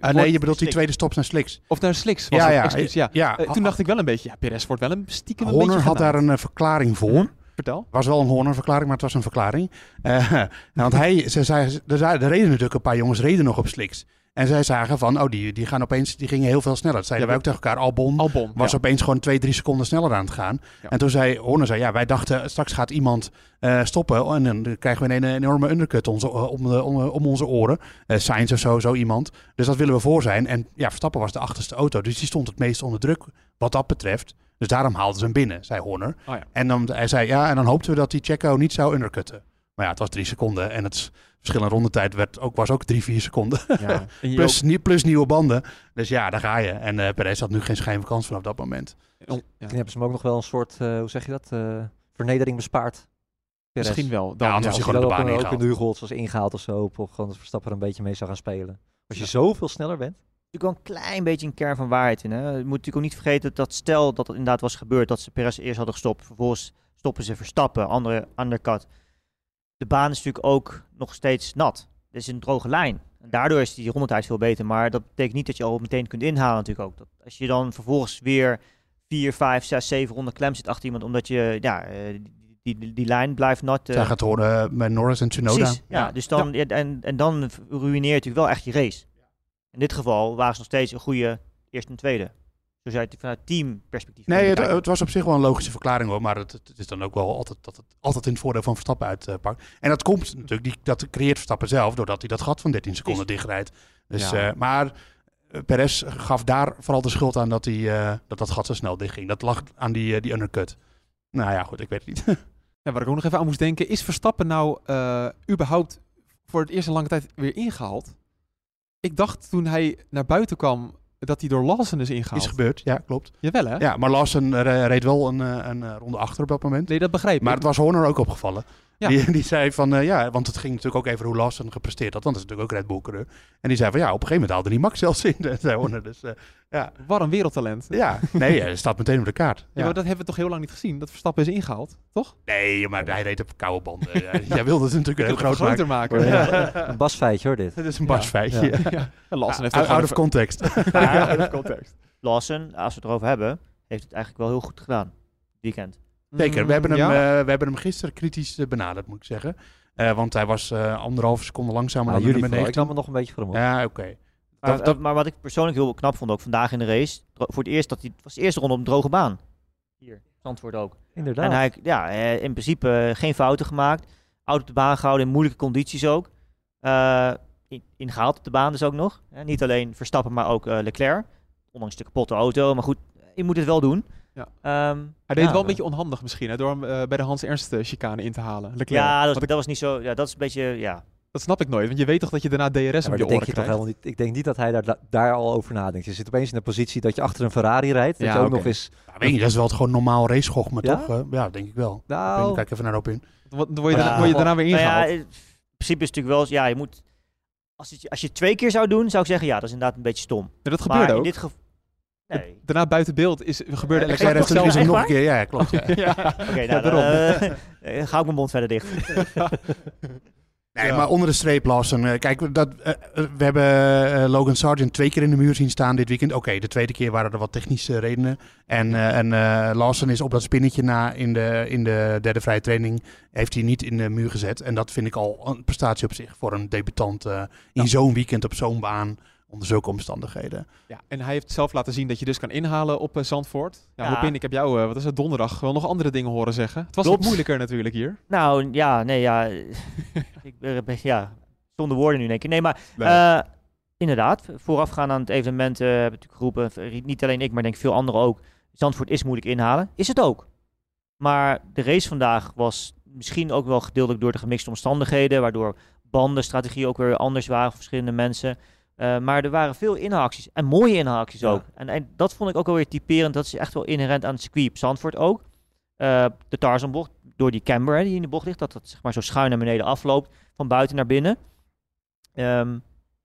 Ah, nee, je bedoelt die tweede stops naar Slicks. Of naar Slicks was Ja, excuus, ja. Ja, Eh, toen dacht ik wel een beetje, ja, Perez wordt wel een stiekem een Horner beetje had daar een eh, verklaring voor. Vertel. was wel een Horner-verklaring, maar het was een verklaring. Eh, want hij, ze zei, er, er reden natuurlijk een paar jongens reden nog op Slicks. En zij zagen van, oh, die, die gaan opeens, die gingen heel veel sneller. Dat zeiden Ja, wij ook tegen elkaar. Albon Albon. was ja. opeens gewoon twee, drie seconden sneller aan het gaan. Ja. En toen zei Horner, zei, ja, wij dachten, straks gaat iemand eh, stoppen. En dan krijgen we een, enorme undercut onze, eh, om, om, om onze oren. Eh Sainz of zo, zo iemand. Dus dat willen we voor zijn. En ja, Verstappen was de achterste auto. Dus die stond het meest onder druk wat dat betreft. Dus daarom haalden ze hem binnen, zei Horner. Oh ja. En dan, hij zei, ja, en dan hoopten we dat die Checo niet zou undercutten. Maar ja, het was drie seconden. En het verschil in rondetijd werd ook, was ook drie, vier seconden. Ja. En Plus, nie- plus nieuwe banden. Dus ja, daar ga je. En eh Perez had nu geen schijn van kans vanaf dat moment. ja. Toen hebben ze hem ook nog wel een soort, eh, hoe zeg je dat, eh, vernedering bespaard. Perez. Misschien wel. Dan, Ja, anders ja. was hij gewoon je de dan baan ook, ook ingehaald. in de Hugo's was ingehaald of zo, of gewoon dat Verstappen er een beetje mee zou gaan spelen. Als je zoveel sneller bent. natuurlijk wel een klein beetje een kern van waarheid in. Hè? Je moet natuurlijk ook niet vergeten dat stel dat het inderdaad was gebeurd, dat ze Perez eerst hadden gestopt, vervolgens stoppen ze Verstappen, andere undercut. De baan is natuurlijk ook nog steeds nat. Het is een droge lijn. En daardoor is die rondetijd veel beter, maar dat betekent niet dat je al meteen kunt inhalen natuurlijk ook. Dat als je dan vervolgens weer 4, 5, 6, 7 ronden klem zit achter iemand, omdat je, ja, eh, die, die, die lijn blijft nat. eh, Zij gaat horen met Norris en Tsunoda. Precies, ja. Dus dan, ja, en, en dan ruïneer je natuurlijk wel echt je race. In dit geval waren ze nog steeds een goede eerste en tweede. Je het vanuit teamperspectief Nee, het, het was op zich wel een logische verklaring hoor. Maar het, het is dan ook wel altijd dat het altijd in het voordeel van Verstappen uitpakt. En dat komt natuurlijk, die, dat creëert Verstappen zelf, doordat hij dat gat van 13 seconden dichtrijdt. Dus, Ja. eh, maar eh, Perez gaf daar vooral de schuld aan dat, hij, eh, dat dat gat zo snel dichtging. Dat lag aan die, eh, die undercut. Nou ja, goed, ik weet het niet. Ja, waar ik ook nog even aan moest denken, is Verstappen nou eh, überhaupt voor het eerst in lange tijd weer ingehaald? Ik dacht toen hij naar buiten kwam dat hij door Lawson is ingehaald. Is gebeurd, ja, klopt. Jawel hè? Ja, maar Lawson eh, reed wel een, eh, een eh, ronde achter op dat moment. Nee, dat begrijp Maar ik. het was Horner ook opgevallen. Ja. Die, die zei van, eh, ja, want het ging natuurlijk ook even hoe Lawson gepresteerd had. Want dat is natuurlijk ook Red Bull coureur. En die zei van, ja, op een gegeven moment haalde die Max zelfs in, eh. Dus eh, ja, Wat een wereldtalent. ja, nee, hij staat meteen op de kaart. Ja, Ja. maar dat hebben we toch heel lang niet gezien, dat Verstappen is ingehaald, toch? Nee, maar hij reed op koude banden. Jij wilde het natuurlijk heel groot groter maken. maken. Ja. Ja. Een basfeitje hoor dit. Het is een Ja. barsfeitje. Ja. Ja. En Lawson heeft Out, out of context. Out of context. Lawson, als we het erover hebben, heeft het eigenlijk wel heel goed gedaan. Weekend. Zeker, we hebben, hem, Ja. eh, we hebben hem gisteren kritisch eh, benaderd, moet ik zeggen. Eh, want hij was eh anderhalve seconde langzamer Maar dan de jullie nummer. Ik 19. nam het nog een beetje voor hem op. Ja, oké. Maar, Dat- dat- maar wat ik persoonlijk heel knap vond ook vandaag in de race, voor het eerst dat hij, het was de eerste ronde op een droge baan. Hier, Zandvoort ook. Inderdaad. En hij, ja, eh, in principe geen fouten gemaakt. Auto op de baan gehouden in moeilijke condities ook. Eh, in, ingehaald op de baan dus ook nog. Niet alleen Verstappen, maar ook eh, Leclerc. Ondanks de kapotte auto. Maar goed, je moet het wel doen. Ja. Ehm, Hij deed ja, wel een beetje onhandig misschien, hè, door hem eh, bij de Hans Ernst eh, chicane in te halen. Leclerc. Ja, dat, Want was- ik- dat was niet zo. Ja, dat is een beetje. Ja, dat snap ik nooit, want je weet toch dat je daarna DRS Ja, op maar je oren denk je toch krijgt? helemaal niet. Ik denk niet dat hij daar, daar al over nadenkt. Je zit opeens in de positie dat je achter een Ferrari rijdt. Dat Ja, je ook nog eens... Ja, weet je, dat is wel het gewoon normaal racegochme, Ja? toch? Eh, ja, denk ik wel. Nou, Ik Kijk even naar op in. Wat- Dan word je, Ja. daarna, word je daarna weer Nou ingehaald. ja, in principe is het natuurlijk wel, ja, je moet, als, het, als je het twee keer zou doen, zou ik zeggen, ja, dat is inderdaad een beetje stom. Maar dat gebeurde maar ook. in dit geval, nee. Daarna buiten beeld is, gebeurde heeft hetzelfde. hem nog waar? een keer. Ja, ja, klopt. Ja. Ja. Oké, nou, dan daarom. eh, ga ik mijn mond verder dicht. Nee, Ja. maar onder de streep, Lawson. eh, kijk, we- dat, eh, eh, we hebben eh, Logan Sargent twee keer in de muur zien staan dit weekend. Oké, de tweede keer waren er wat technische redenen. En, eh, en eh, Lawson is op dat spinnetje na in de, in de derde vrije training... heeft hij niet in de muur gezet. En dat vind ik al een prestatie op zich voor een debutant... eh, in Ja. zo'n weekend op zo'n baan, onder zulke omstandigheden. Ja, en hij heeft zelf laten zien dat je dus kan inhalen op eh, Zandvoort. Ja, Ja. Lopin, ik heb jou, eh, wat is het, donderdag wel nog andere dingen horen zeggen. Het was Klopt. wat moeilijker natuurlijk hier. Nou, ja, nee, ja. ik ben, ben- ja, zonder woorden nu denk ik. Nee, maar Nee. eh, inderdaad, voorafgaan aan het evenement eh heb ik natuurlijk geroepen, niet alleen ik, maar denk veel anderen ook. Zandvoort is moeilijk inhalen. Is het ook. Maar de race vandaag was misschien ook wel gedeeltelijk door de gemixte omstandigheden, waardoor bandenstrategieën ook weer anders waren voor verschillende mensen. Eh, maar er waren veel inhaalacties en mooie inhaalacties Ja. ook. En, en dat vond ik ook wel weer typerend. Dat is echt wel inherent aan het circuit op Zandvoort ook. Eh, de Tarzanbocht, door die camber hè, die in de bocht ligt, dat dat zeg maar zo schuin naar beneden afloopt, van buiten naar binnen. Ehm,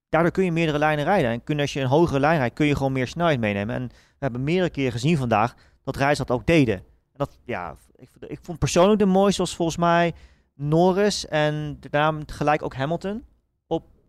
daardoor kun je meerdere lijnen rijden. En kun, als je een hogere lijn rijdt, kun je gewoon meer snelheid meenemen. En we hebben meerdere keren gezien vandaag dat rijders dat ook deden. En dat, ja, ik, vond- ik vond persoonlijk de mooiste was volgens mij Norris en daarna gelijk ook Hamilton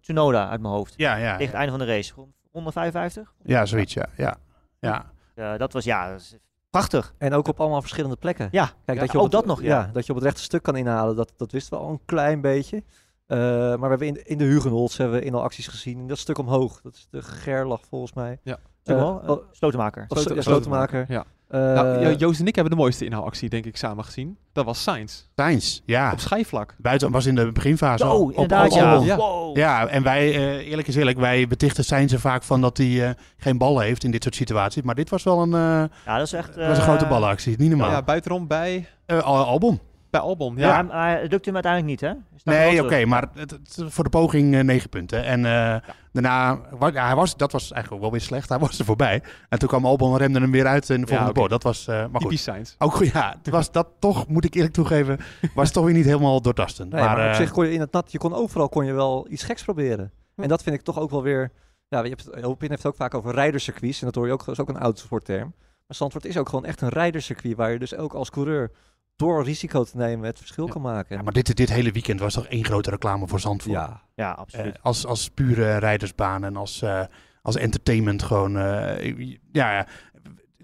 Tsunoda uit mijn hoofd. Ja, ja. Tegen het einde van de race. Rond 155? Ja, zoiets, ja. ja. ja. Eh, dat was ja, dat is prachtig. En ook op allemaal verschillende plekken. Ja, Kijk, Ja, dat je op ook het, dat nog, ja. dat je op het rechte stuk kan inhalen, dat, dat wisten we al een klein beetje. Eh, maar we hebben in, in de Hugenholz hebben we in al acties gezien. In dat stuk omhoog, dat is de Gerlach volgens mij. Ja. Oh, slotenmaker. of Sloten- Slo- slotenmaker. Ja. Nou, Jo- Joost en ik hebben de mooiste inhaalactie, denk ik, samen gezien. Dat was Sainz. Sainz, ja. Op schijfvlak. Buiten was in de beginfase. Oh, op- inderdaad, op ja. Ja. Wow. Ja, en wij, eh, eerlijk is eerlijk, wij betichten Sainz er vaak van dat hij eh, geen ballen heeft in dit soort situaties. Maar dit was wel een, eh, Ja, dat is echt... was een grote ballenactie. Niet normaal. Ja, buitenom bij, Eh, Al- Albon. Bij Albon. Ja. Ja, maar het lukte hem uiteindelijk niet, hè? Nee, oké, maar het, het- voor de poging eh, negen punten. En eh, daarna, wa- ja, hij was, dat was eigenlijk wel weer slecht. Hij was er voorbij. En toen kwam Albon, remde hem weer uit in de volgende bocht. Dat was, eh, maar goed. Typisch Sainz. Ook goed, ja, het was dat toch, moet ik eerlijk toegeven, was toch weer niet helemaal doortastend. Nee, maar, maar op eh, zich kon je in het nat, je kon overal kon je wel iets geks proberen. Hm. En dat vind ik toch ook wel weer. Ja, je hebt, Hopin heeft het ook vaak over rijderscircuits. En dat hoor je ook, dat is ook een autosportterm. Maar Zandvoort is ook gewoon echt een rijderscircuit. Waar je dus ook als coureur door risico te nemen het verschil Ja. kan maken. ja, maar dit, dit hele weekend was toch één grote reclame voor Zandvoort. ja, Ja, Eh, absoluut. als, als pure rijdersbaan en als, eh, als entertainment gewoon. eh, ja, ja.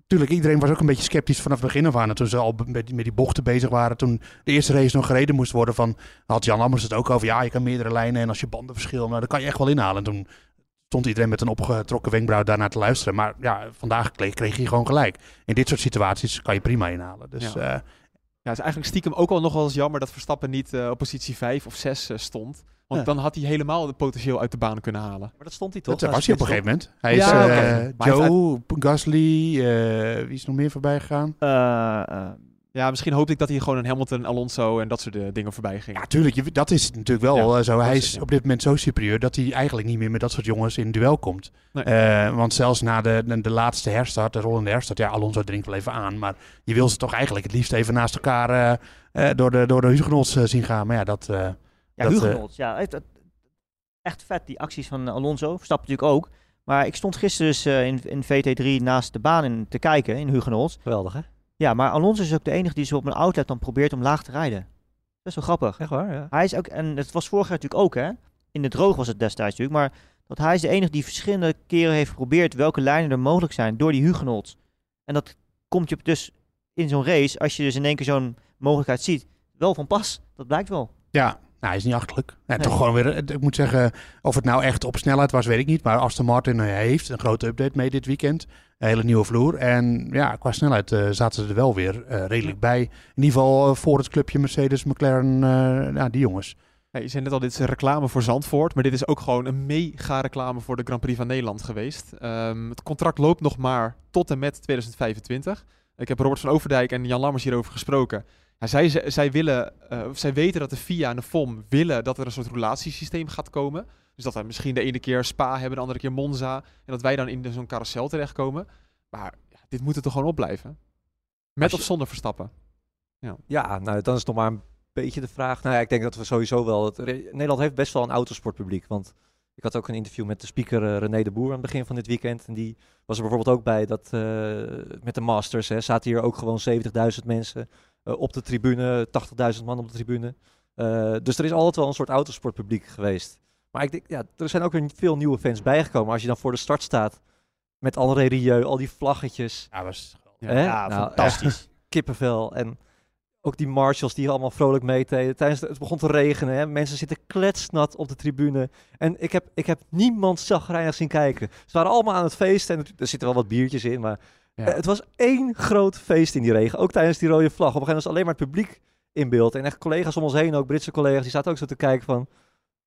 Tuurlijk, iedereen was ook een beetje sceptisch vanaf het begin af aan. En toen ze al met die, met die bochten bezig waren, toen de eerste race nog gereden moest worden, van, had Jan Lammers het ook over. Ja, je kan meerdere lijnen en als je bandenverschil, nou, dan kan je echt wel inhalen. En toen stond iedereen met een opgetrokken wenkbrauw daarnaar te luisteren. Maar ja, vandaag kreeg, kreeg hij gewoon gelijk. In dit soort situaties kan je prima inhalen. Dus Ja. Eh, Ja, het is eigenlijk stiekem ook al nog wel eens jammer dat Verstappen niet eh, op positie 5 of 6 eh, stond. Want Ja. dan had hij helemaal het potentieel uit de baan kunnen halen. maar dat stond hij toch? dat was hij op een gegeven moment. Hij is Ja, eh, Joe, Gasly, eh, wie is nog meer voorbij gegaan? Ja, misschien hoopte ik dat hij gewoon een Hamilton, Alonso en dat soort eh, dingen voorbij ging. Ja, tuurlijk. je- Dat is natuurlijk wel Ja, eh, zo. Hij is ja. op dit moment zo superieur dat hij eigenlijk niet meer met dat soort jongens in duel komt. Nee. Eh, want zelfs na de, de, de laatste herstart, de rollende herstart, ja, Alonso drinkt wel even aan. Maar je wil ze toch eigenlijk het liefst even naast elkaar door de, door de Hugenholz eh, zien gaan. Maar ja, dat... eh, ja, Dat, ja. Echt, vet, die acties van Alonso. Verstappen natuurlijk ook. Maar ik stond gisteren dus eh, in, in VT3 naast de baan in, te kijken in Hugenholz. Geweldig, hè? Ja, maar Alonso is ook de enige die zo op een outlet dan probeert om laag te rijden. Best wel grappig. Echt waar, ja. Hij is ook, en het was vorig jaar natuurlijk ook, hè? In de droog was het destijds natuurlijk, maar dat hij is de enige die verschillende keren heeft geprobeerd welke lijnen er mogelijk zijn door die Hugenholz. En dat komt je dus in zo'n race, als je dus in één keer zo'n mogelijkheid ziet, wel van pas. Dat blijkt wel. ja, nou, hij is niet achterlijk. Ja, Nee. Toch gewoon weer, eh, ik moet zeggen, of het nou echt op snelheid was, weet ik niet. Maar Aston Martin eh, heeft een grote update mee dit weekend. Hele nieuwe vloer. En ja, qua snelheid eh, zaten ze er wel weer eh, redelijk bij. In ieder geval eh, voor het clubje Mercedes, McLaren, die jongens. Je zei net al, dit is een reclame voor Zandvoort. Maar dit is ook gewoon een mega reclame voor de Grand Prix van Nederland geweest. Ehm, het contract loopt nog maar tot en met 2025. Ik heb Robert van Overdijk en Jan Lammers hierover gesproken. Ja, zij, zij, willen, of zij weten dat de FIA en de FOM willen dat er een soort roulatiesysteem gaat komen. Dus dat wij misschien de ene keer Spa hebben, de andere keer Monza. En dat wij dan in zo'n carousel terechtkomen. Maar ja, dit moet er toch gewoon op blijven? Met je- of zonder Verstappen? Ja, nou dan is nog maar een beetje de vraag. Nou ja, ik denk dat we sowieso wel... Het, Nederland heeft best wel een autosportpubliek. Want ik had ook een interview met de speaker eh, René de Boer aan het begin van dit weekend. En die was er bijvoorbeeld ook bij dat eh, met de Masters hè, zaten hier ook gewoon 70.000 mensen op de tribune. 80.000 man op de tribune. Eh, dus er is altijd wel een soort autosportpubliek geweest. Maar ik denk, ja, er zijn ook weer veel nieuwe fans bijgekomen. Als je dan voor de start staat met André Rieu, al die vlaggetjes. Ja, was Ja. Nou, fantastisch. kippenvel. En ook die marshals die allemaal vrolijk meededen. Tijdens de- het begon te regenen. Hè. Mensen zitten kletsnat op de tribune. En ik heb, ik heb niemand zagrijnig zien kijken. Ze waren allemaal aan het feesten. En er zitten wel wat biertjes in. Maar Ja. eh, het was één groot feest in die regen. Ook tijdens die rode vlag. Op een gegeven moment was alleen maar het publiek in beeld. En echt collega's om ons heen, ook Britse collega's, die zaten ook zo te kijken van...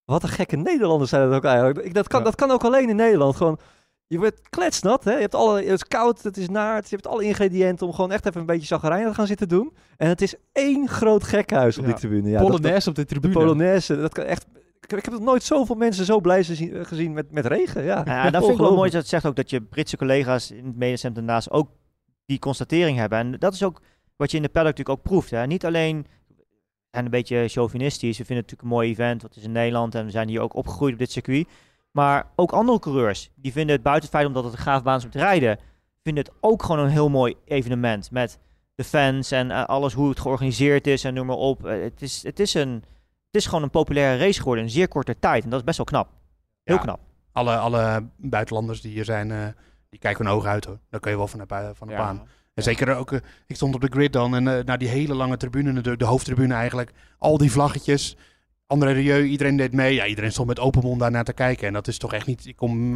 Wat een gekke Nederlanders zijn dat ook eigenlijk. Ik, dat, kan, Ja. dat kan ook alleen in Nederland. Gewoon, je wordt kletsnat, hè? Je hebt alle, het is koud, het is naar, je hebt alle ingrediënten om gewoon echt even een beetje chagrijnig te gaan zitten doen. En het is één groot gekhuis op Ja. die tribune. Ja, dat- Polonaise op de de tribune. Polonaise, dat kan echt... Ik, ik heb nog nooit zoveel mensen zo blij gezien, gezien met, met regen. Ja, Ja, dat vind ik wel mooi dat het zegt ook dat je Britse collega's in het medecentrum daarnaast ook die constatering hebben. En dat is ook wat je in de paddock natuurlijk ook proeft. Hè. Niet alleen zijn een beetje chauvinistisch. We vinden het natuurlijk een mooi event, wat is in Nederland en we zijn hier ook opgegroeid op dit circuit. Maar ook andere coureurs, die vinden het buiten het feit omdat het een gaaf baan is om te rijden, vinden het ook gewoon een heel mooi evenement. Met de fans en eh, alles hoe het georganiseerd is en noem maar op. Eh, het, is, het, is een, het is gewoon een populaire race geworden in een zeer korte tijd. En dat is best wel knap. Heel Ja. knap. Alle, alle buitenlanders die hier zijn, eh, die kijken hun ogen uit hoor. Daar kun je wel van, de- van de Ja. baan. En zeker ook, eh, ik stond op de grid dan en eh, naar die hele lange tribune, de, de hoofdtribune eigenlijk. Al die vlaggetjes. André Rieu, iedereen deed mee. Ja, iedereen stond met open mond daar naar te kijken. En dat is toch echt niet... Ik kom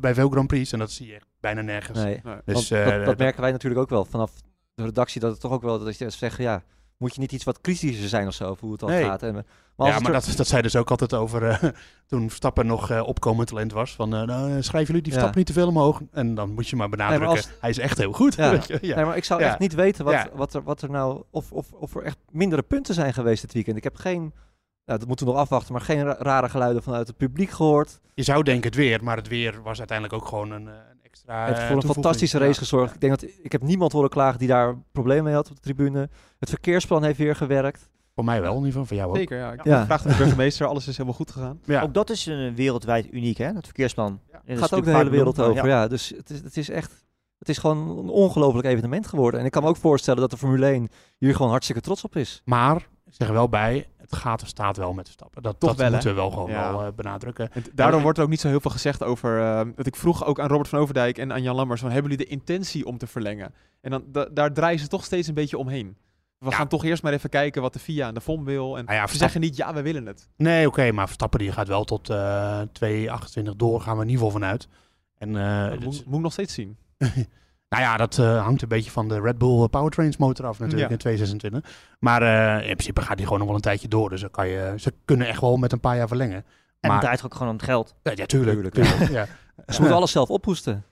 bij veel Grand Prix en dat zie je echt bijna nergens. Nee. Nee. Dus, eh, dat, dat dat- merken wij natuurlijk ook wel vanaf de redactie. Dat het toch ook wel dat je zegt, ja, moet je niet iets wat kritischer zijn of zo, over hoe het al Nee. gaat. En, maar ja, maar er- dat, dat zei dus ook altijd over eh, toen Verstappen nog eh, opkomend talent was. Van, eh nou, schrijven jullie die Ja. Verstappen niet te veel omhoog? En dan moet je maar benadrukken, als- hij is echt heel goed. Ja. weet je, ja. Nee, maar ik zou echt niet weten wat, wat, er, wat er nou, of, of, of er echt mindere punten zijn geweest dit weekend. Ik heb geen, nou, dat moeten we nog afwachten, maar geen ra- rare geluiden vanuit het publiek gehoord. Je zou denken het weer, maar het weer was uiteindelijk ook gewoon een extra het eh, voor een fantastische Ja. race gezorgd. Ik denk dat ik heb niemand horen klagen die daar problemen mee had op de tribune. Het verkeersplan heeft weer gewerkt. Voor mij wel, in ieder geval. Voor jou ook. Zeker, ja. Ik Ja. vraag de burgemeester, alles is helemaal goed gegaan. Ja. Ook dat is een wereldwijd uniek, hè? Dat verkeersplan. Ja. Is gaat ook de hele wereld benoemd, over. Ja, dus het is, het is echt. Het is gewoon een ongelooflijk evenement geworden. En ik kan me ook voorstellen dat de Formule 1 hier gewoon hartstikke trots op is. Maar, ik zeg er wel bij, het gaat er staat wel met de stappen. Dat, Toch dat wel, hè? moeten we wel gewoon Ja. wel eh, benadrukken. En daardoor wordt er ook niet zo heel veel gezegd over... eh, dat ik vroeg ook aan Robert van Overdijk en aan Jan Lammers... Van, hebben jullie de intentie om te verlengen? En dan, da- daar draaien ze toch steeds een beetje omheen. We Ja. gaan toch eerst maar even kijken wat de FIA en de FOM wil. En Nou ja, ze zeggen niet, ja, we willen het. Nee, oké, maar Verstappen die gaat wel tot eh 2.28 door, gaan we in ieder geval vanuit. En, eh, dat dit- moet, moet ik nog steeds zien. Nou ja, dat eh, hangt een beetje van de Red Bull Powertrains motor af natuurlijk Ja. in 226. Maar eh, in principe gaat die gewoon nog wel een tijdje door. Dus dan kan je, ze kunnen echt wel met een paar jaar verlengen. En Maar- het draait ook gewoon om het geld. Ja, ja tuurlijk. Tuurlijk, tuurlijk, ja. Ze moeten alles zelf ophoesten.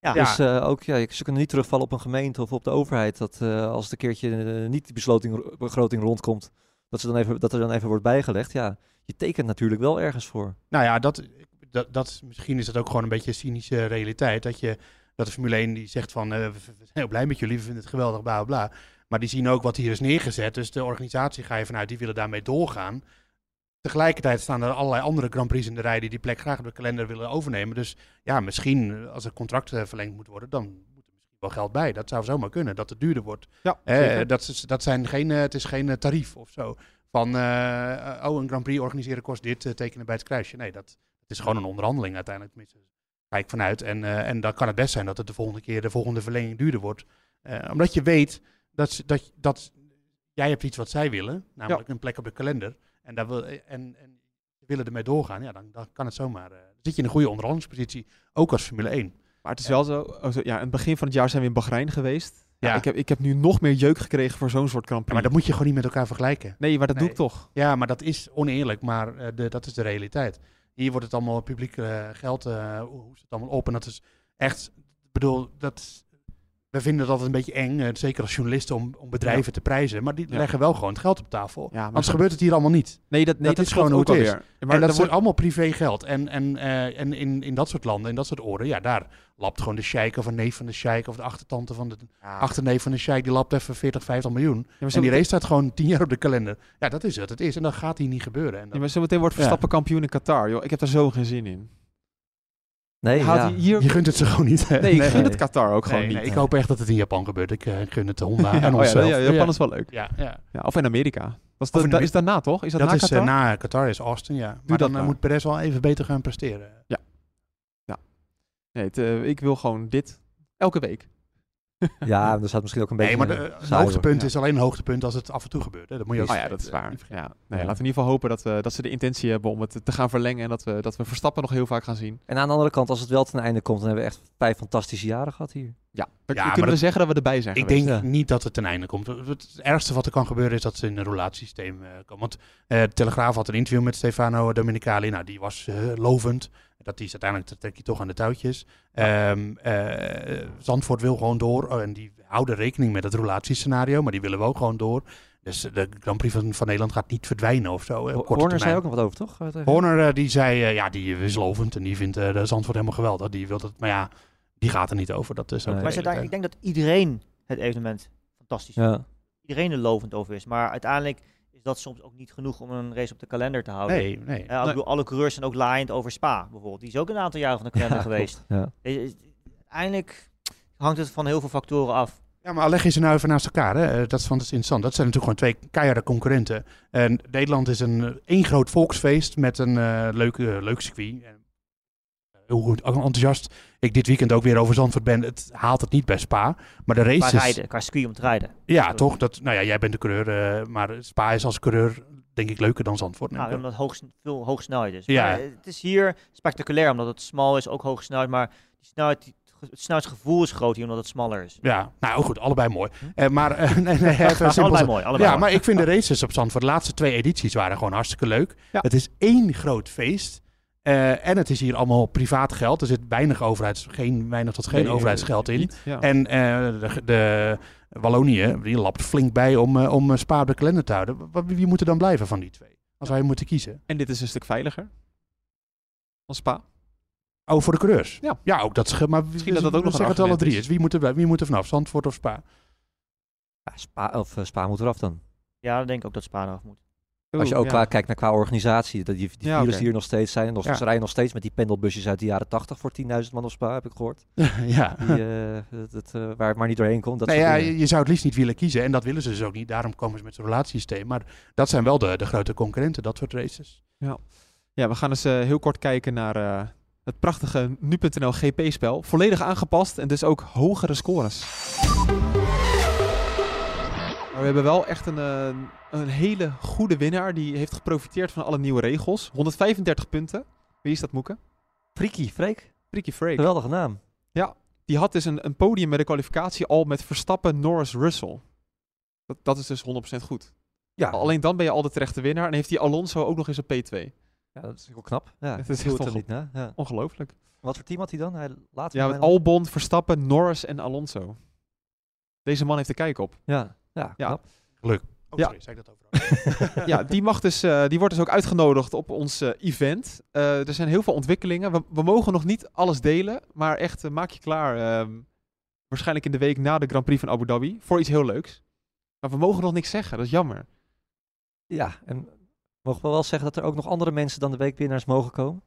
Ja. Dus eh, ook, ja, ze kunnen niet terugvallen op een gemeente of op de overheid. Dat eh, als het een keertje niet die besloting, begroting rondkomt, dat, ze dan even, dat er dan even wordt bijgelegd. Ja, je tekent natuurlijk wel ergens voor. Nou ja, dat, dat, dat, misschien is dat ook gewoon een beetje een cynische realiteit. Dat, je, dat de Formule 1 die zegt van, eh, we zijn heel blij met jullie, we vinden het geweldig, bla bla bla. Maar die zien ook wat hier is neergezet. Dus de organisatie ga je vanuit, die willen daarmee doorgaan. Tegelijkertijd staan er allerlei andere Grand Prix in de rij die die plek graag op de kalender willen overnemen. Dus ja, misschien eh, als het contract eh, verlengd moet worden, dan moet er misschien wel geld bij. Dat zou zomaar kunnen, dat het duurder wordt. Ja, Eh, dat, is, dat zijn geen, het is geen tarief of zo. Van, oh, een Grand Prix organiseren kost dit, tekenen bij het kruisje. Nee, dat, het is gewoon een onderhandeling uiteindelijk. Tenminste, Ga ik vanuit. En, eh, en dan kan het best zijn dat het de volgende keer, de volgende verlenging duurder wordt. Eh, omdat je weet dat, dat, dat jij hebt iets wat zij willen, namelijk een plek op de kalender. En, daar wil, en, en ze willen ermee doorgaan. Ja, dan, dan kan het zomaar. eh, dan zit je in een goede onderhandelingspositie, ook als Formule 1. Maar het is wel zo, oh, zo- ja, in het begin van het jaar zijn we in Bahrein geweest. Ja, Ja. Ik, heb, ik heb nu nog meer jeuk gekregen voor zo'n soort Ja, Prix. maar dat moet je gewoon niet met elkaar vergelijken. Nee, maar dat doe ik toch. Ja, maar dat is oneerlijk, maar eh, de, dat is de realiteit. Hier wordt het allemaal publiek eh, geld, eh hoe is het allemaal op? En dat is echt, ik bedoel, dat, we vinden dat een beetje eng, eh, zeker als journalisten, om, om bedrijven te prijzen. Maar die Ja. leggen wel gewoon het geld op tafel. Ja, maar Anders gebeurt het hier allemaal niet. Nee, dat, nee, dat is gewoon hoe het is. Maar en dat wordt- allemaal privé geld. En, en, eh, en in, in dat soort landen, in dat soort oren, ja, daar lapt gewoon de sheik of een neef van de sheik of de achtertante van de achterneef van de sheik, die lapt even 40, 50 miljoen. Ja, En die race staat gewoon 10 jaar op de kalender. Ja, dat is wat het is. En dat gaat hier niet gebeuren. En Ja, dat- maar zometeen wordt Ja. Verstappen kampioen in Qatar, joh. Ik heb daar zo geen zin in. Nee, Haalt ja. hij hier... je gunt het ze gewoon niet. hè? Nee, ik gun Nee. het Qatar ook gewoon Nee, niet. nee, ik hoop echt dat het in Japan gebeurt. Ik eh, gun het de Honda Ja, en oh ja, onszelf. ja, Japan is wel leuk. Ja, ja. Ja, of in Amerika. Dat is, in da- daarna, toch? Is dat, Dat, na is Qatar? na Qatar is Austin, ja. Maar dat dan eh, maar. moet Perez wel even beter gaan presteren. Nee, het, eh, ik wil gewoon dit elke week. ja, er staat misschien ook een Nee, beetje... maar de, eh, het saai hoogtepunt Ja. is alleen een hoogtepunt als het af en toe gebeurt. Hè. Dat moet je ook Oh ja, dat is waar. Ja. Nee, Ja. Laten we in ieder geval hopen dat, we, dat ze de intentie hebben om het te gaan verlengen. En dat we, dat we Verstappen nog heel vaak gaan zien. En aan de andere kant, als het wel ten einde komt, dan hebben we echt vijf fantastische jaren gehad hier. Ja, dan Ja, kunnen we dat- zeggen dat we erbij zijn Ik geweest. denk ja. niet dat het ten einde komt. Het, ergste wat er kan gebeuren is dat ze in een relatiesysteem eh, komen. Want eh, de Telegraaf had een interview met Stefano Dominicali. Nou, die was eh, lovend. Dat is uiteindelijk trek je toch aan de touwtjes. Ehm, eh, Zandvoort wil gewoon door. Oh, en die houden rekening met het relatiescenario. Maar die willen wel gewoon door. Dus de Grand Prix van, van Nederland gaat niet verdwijnen of zo. eh, Horner zei termijn. ook nog wat over, toch? Eh, Horner eh, die zei, eh, ja, die is lovend. En die vindt eh, de Zandvoort helemaal geweldig. Die wil dat, maar ja, die gaat er niet over. Dat is ook Nee. Maar daar, ik denk dat iedereen het evenement fantastisch vindt. Ja. Iedereen er lovend over is. Maar uiteindelijk dat soms ook niet genoeg om een race op de kalender te houden. Nee, nee. Eh, ik bedoel, alle coureurs zijn ook laaiend over Spa bijvoorbeeld. Die is ook een aantal jaren van de kalender Ja, geweest. Ja. Eh, eh, Uiteindelijk hangt het van heel veel factoren af. Ja, maar leg je ze nou even naast elkaar. Hè? Dat is van interessant. Dat zijn natuurlijk gewoon twee keiharde concurrenten. En Nederland is een één groot volksfeest met een leuke, leuk circuit. Goed, enthousiast. Ik dit weekend ook weer over Zandvoort ben. Het haalt het niet bij Spa. Maar de Qua races... rijden, qua circuit om te rijden. Ja, toch? Dat, nou ja, jij bent de coureur. eh, maar Spa is als coureur denk ik leuker dan Zandvoort. Nou, omdat het hoog, veel hoog snelheid is. Ja. Maar, het is hier spectaculair omdat het smal is, ook hoog snelheid. Maar die snelheid, die, het snelheidsgevoel is groot hier omdat het smaller is. Ja, nou goed, allebei mooi. Eh, maar eh, nee, nee, even simpel allebei mooi. Allebei Ja, mooi. maar ik vind de races op Zandvoort, de laatste twee edities waren gewoon hartstikke leuk. Ja. Het is één groot feest. Eh, en het is hier allemaal privaat geld. Er zit weinig overheids, geen, weinig tot geen Nee, overheidsgeld in. niet, ja. En eh, de, de Wallonië, die lapt flink bij om, eh, om Spa op de kalender te houden. Wie moet er dan blijven van die twee? Als wij moeten kiezen. En dit is een stuk veiliger. Van Spa. Oh, voor de coureurs? Ja. Ja, ook dat scheelt. Maar Misschien dat dat ook nog zeg een het alle drie is. Wie moet er, wie moet er vanaf? Zandvoort of Spa? Ja, Spa, of Spa moet eraf dan. Ja, dan denk ik ook dat Spa eraf moet. Als je ook ja. qua, kijkt naar qua organisatie, dat die, die Ja, die hier nog steeds zijn. Nog, Ja. Ze rijden nog steeds met die pendelbusjes uit de jaren 80 voor 10.000 man op Spa, heb ik gehoord. ja. Die, eh, dat, dat, eh, waar het maar niet doorheen komt. Dat Nee, ja, dingen. je, zou het liefst niet willen kiezen. En dat willen ze dus ook niet. Daarom komen ze met zo'n relatiesysteem. Maar dat zijn wel de, de grote concurrenten, dat soort races. Ja, we gaan eens eh, heel kort kijken naar eh, het prachtige nu.nl GP-spel. Volledig aangepast en dus ook hogere scores. Maar we hebben wel echt een, eh, een hele goede winnaar. Die heeft geprofiteerd van alle nieuwe regels. 135 punten. Wie is dat, Moeke? Freaky, Freek. Freaky Freak. Geweldige naam. Die had dus een, een podium bij de kwalificatie al met Verstappen, Norris, Russell. Dat, dat is dus 100% goed. Ja, Alleen dan ben je al de terechte winnaar. En heeft die Alonso ook nog eens een P2. ja, dat is wel knap. Ja, Het is echt onge- niet. Ja. Ongelooflijk. Wat voor team had hij dan? Hij later Ja, met Albon, Verstappen, Norris en Alonso. Deze man heeft er kijk op. Ja, ja, Ja. knap. Geluk. Oh, Ja. sorry, zei ik dat overal? ja, die, mag dus, eh, die wordt dus ook uitgenodigd op ons eh, event. Eh, er zijn heel veel ontwikkelingen. We, we mogen nog niet alles delen, maar echt maak je klaar. ehm, waarschijnlijk in de week na de Grand Prix van Abu Dhabi. Voor iets heel leuks. Maar we mogen nog niks zeggen, dat is jammer. Ja, en mogen we wel zeggen dat er ook nog andere mensen dan de weekwinnaars mogen komen?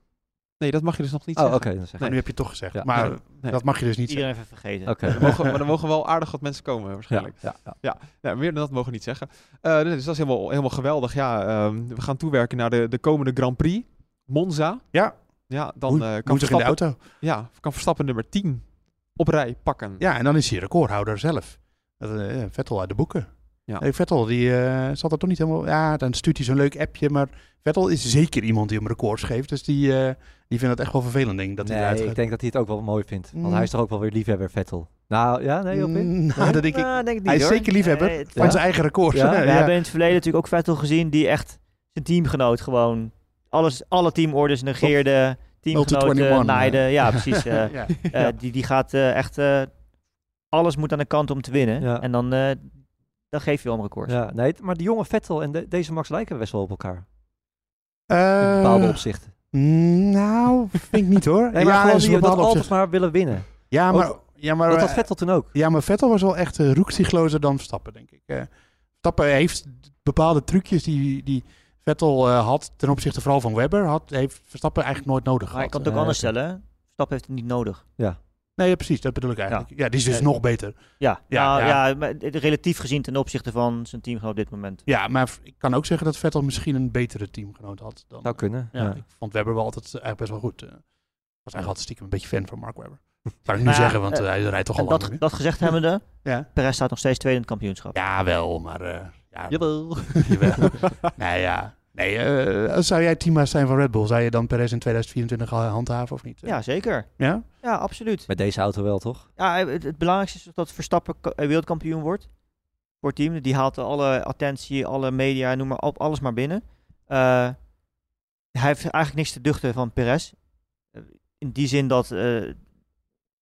Nee, dat mag je dus nog niet Oh, oké. zeggen. dan zeg Maar ik. nu heb je het toch gezegd. Ja. Maar Nee, nee. dat mag je dus niet Iedereen even vergeten. Oké. Er mogen, maar er mogen wel aardig wat mensen komen Ja, waarschijnlijk. ja, ja. Ja, meer dan dat mogen we niet zeggen. Eh, dus dat is helemaal, helemaal geweldig. Ja, ehm, we gaan toewerken naar de, de komende Grand Prix. Monza. Ja. Ja, dan Woe- eh, kan, woensdag in de Verstappen, auto. ja, kan Verstappen nummer 10 op rij pakken. Ja, en dan is hij recordhouder zelf. Dat, ja, Vettel uit de boeken. Ja. Hey, Vettel, die eh, zat er toch niet helemaal... Ja, dan stuurt hij zo'n leuk appje. Maar Vettel is zeker iemand die hem records geeft. Dus die, eh, die vindt het echt wel vervelend, denk ik, dat hij nee, ik denk dat hij het ook wel mooi vindt. Want Mm. hij is toch ook wel weer liefhebber, Vettel. Nou, ja, nee, op in. Mm, nou, dat denk ik. Nou, denk ik niet, Hij is hoor. zeker liefhebber Nee, van zijn eigen records. Ja? We Ja. hebben in het verleden natuurlijk ook Vettel gezien die echt zijn teamgenoot gewoon alles, alle teamorders negeerde, teamgenoten 21, naaide. Ja, precies. eh, Ja. eh, die, die gaat eh, echt eh, alles moet aan de kant om te winnen. Ja. En dan, eh, dan geef je wel een record. Ja, nee, maar die jonge Vettel en de- deze Max lijken best wel op elkaar. In Eh, bepaalde opzichten. Nou, vind ik niet hoor. Nee, maar ja, gewoon die dat altijd maar willen winnen. Ja, maar, Ook- ja, maar, dat had eh, Vettel toen ook. ja, maar Vettel was wel echt uh, roekzichtlozer dan Verstappen, denk ik. Eh Verstappen heeft bepaalde trucjes die, die Vettel eh, had ten opzichte vooral van Webber. Had, heeft Verstappen eigenlijk nooit nodig Maar ik gehad. kan het ook Ja, anders stellen. Verstappen heeft het niet nodig. Nee, ja, precies, dat bedoel ik eigenlijk. Ja, die is dus Ja. nog beter. Ja, Ja, nou, ja. ja. maar relatief gezien ten opzichte van zijn teamgenoot op dit moment. Ja, maar ik kan ook zeggen dat Vettel misschien een betere teamgenoot had. Dan, Zou kunnen. ja, Ja. Ik vond Webber wel altijd eigenlijk best wel goed. eh. Ik was eigenlijk altijd stiekem een beetje fan van Mark Webber. Zou ik nu zeggen, want eh, eh, hij rijdt toch al En lang dat, dat gezegd hebbende. Ja. Perez staat nog steeds tweede in het kampioenschap. ja, wel, maar... eh ja, Jawel. Jawel. nee, ja. Nee, eh, zou jij teammaat zijn van Red Bull, zou je dan Perez in 2024 al handhaven of niet? Ja, zeker. Ja? Ja, absoluut. Met deze auto wel, toch? Ja, het, het belangrijkste is dat Verstappen eh, wereldkampioen wordt. Voor het team. Die haalt alle attentie, alle media, noem maar op, alles maar binnen. Eh, hij heeft eigenlijk niks te duchten van Perez. In die zin dat eh,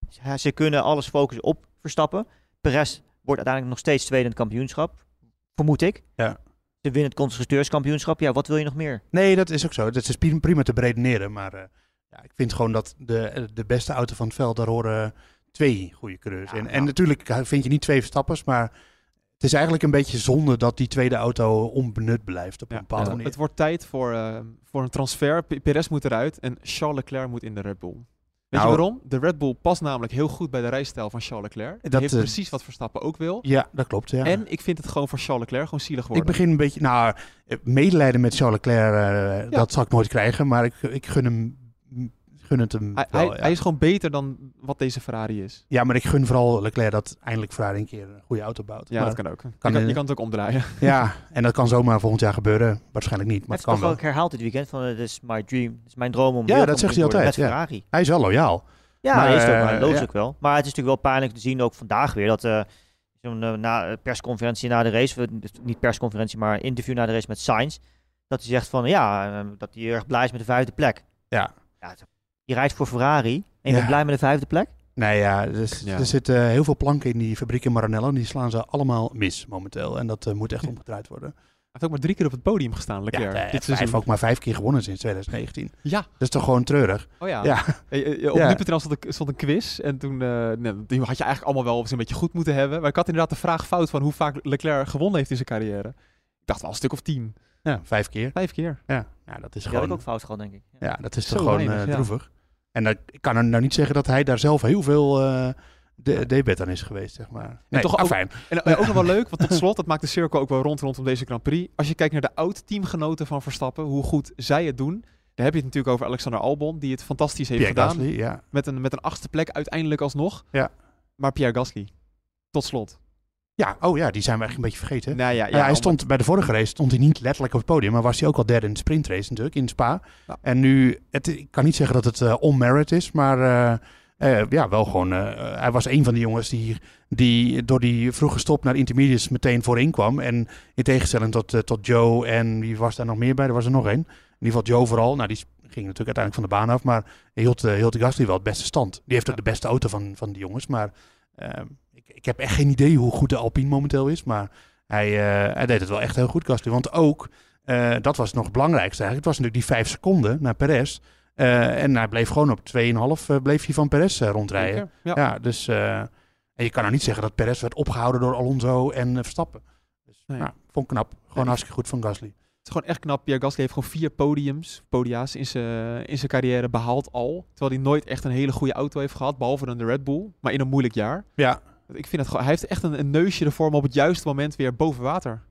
ze- ze kunnen alles focussen op Verstappen. Perez wordt uiteindelijk nog steeds tweede in het kampioenschap. Vermoed ik. Ja. Ze winnen het constructeurskampioenschap. Ja, wat wil je nog meer? Nee, dat is ook zo. Dat is pri- prima te beredeneren. Maar eh, ja, ik vind gewoon dat de, de beste auto van het veld, daar horen twee goede coureurs in. En natuurlijk vind je niet twee Verstappers, maar het is eigenlijk een beetje zonde dat die tweede auto onbenut blijft op een Ja, bepaalde het, manier. het wordt tijd voor, eh, voor een transfer. P- Perez moet eruit en Charles Leclerc moet in de Red Bull. Weet Nou- je waarom? De Red Bull past namelijk heel goed bij de rijstijl van Charles Leclerc. Die Dat, heeft eh, precies wat Verstappen ook wil. Ja, dat klopt. Ja. En ik vind het gewoon voor Charles Leclerc gewoon zielig ik worden. begin een beetje, nou, eh, medelijden met Charles Leclerc, eh, Ja. dat zal ik nooit krijgen, maar ik, ik gun hem, gun het hem hij, wel, hij, ja. hij is gewoon beter dan wat deze Ferrari is. Ja, maar ik gun vooral Leclerc dat eindelijk Ferrari een keer een goede auto bouwt. Ja, Maar- dat kan ook. je, kan kan, in- je kan het ook omdraaien. Ja, en dat kan zomaar volgend jaar gebeuren. Waarschijnlijk niet, maar het heeft kan wel. ook herhaald dit weekend van het is my dream. Het is mijn droom om Ja, dat zegt hij altijd, Met ja. Ferrari. Hij is wel loyaal. Ja, Maar, hij is het ook, eh, maar logisch ja. ook wel. Maar het is natuurlijk wel pijnlijk te zien, ook vandaag weer, dat eh, zo'n eh, na, eh, persconferentie na de race, eh, dus niet persconferentie, maar interview na de race met Sainz, dat hij zegt van ja, eh, dat hij erg blij is met de vijfde plek. Ja. ja het- je rijdt voor Ferrari en je Ja. bent blij met de vijfde plek? Nee, ja, dus, Ja. er zitten heel veel planken in die fabriek in Maranello. En die slaan ze allemaal mis momenteel. En dat eh, moet echt omgedraaid worden. Hij heeft ook maar drie keer op het podium gestaan, Ja, Leclerc. hij dit heeft seizoen. ook maar vijf keer gewonnen sinds 2019. Ja, Dat is toch gewoon treurig? oh ja. Ja. Eh, eh, Op Ja. nu.nl stond, een- stond een quiz en toen eh, nee, die had je eigenlijk allemaal wel eens een beetje goed moeten hebben. Maar ik had inderdaad de vraag fout van hoe vaak Leclerc gewonnen heeft in zijn carrière. Ik dacht wel een stuk of tien. Ja, vijf keer. Vijf keer. Ja, ja dat is Die had ik gewoon... ook fout gehad, denk ik. Ja. Ja, dat is Zo toch gewoon weinig, eh, ja. droevig. En dat, ik kan nou niet zeggen dat hij daar zelf heel veel eh de, debet aan is geweest, zeg maar. Nee, toch ook- fijn. En eh, ook nog wel leuk, want tot slot, dat maakt de cirkel ook wel rond rondom deze Grand Prix. Als je kijkt naar de oud-teamgenoten van Verstappen, hoe goed zij het doen. Dan heb je het natuurlijk over Alexander Albon, die het fantastisch heeft Pierre gedaan. Gasly, ja. Met, een, met een achtste plek uiteindelijk alsnog. Ja. Maar Pierre Gasly, tot slot. Ja, oh ja, die zijn we eigenlijk een beetje vergeten. Nou ja, Ja, hij om- stond bij de vorige race stond hij niet letterlijk op het podium, maar was hij ook al derde in de sprintrace natuurlijk in Spa. Ja. En nu, het, ik kan niet zeggen dat het eh on-merit is, maar eh, eh, ja, wel gewoon. eh, hij was een van de jongens die, die door die vroege stop naar intermediates meteen voorin kwam. En in tegenstelling tot, eh, tot Joe en wie was daar nog meer bij? Er was er nog één. In ieder geval Joe vooral. Nou, die ging natuurlijk uiteindelijk van de baan af, maar hield, eh, hield de Gasly wel het beste stand. Die heeft ook de beste auto van, van die jongens, maar eh, ik, ik heb echt geen idee hoe goed de Alpine momenteel is, maar hij, eh, hij deed het wel echt heel goed, Gasly. Want ook, eh, dat was nog het belangrijkste eigenlijk. Het was natuurlijk die vijf seconden naar Perez. Eh, en hij bleef gewoon op 2,5 eh, bleef hij van Perez rondrijden. Zeker, Ja. Ja, dus... en je kan nou niet zeggen dat Perez werd opgehouden door Alonso en Verstappen. Dus Nee. nou, vond ik knap. Gewoon Nee. hartstikke goed van Gasly. Het is gewoon echt knap. Pierre Gasly heeft gewoon vier podiums, podia's in zijn in zijn carrière behaald al. Terwijl hij nooit echt een hele goede auto heeft gehad, behalve dan de Red Bull. Maar in een moeilijk jaar. Ja, Ik vind het gewoon, hij heeft echt een, een neusje ervoor om op het juiste moment weer boven water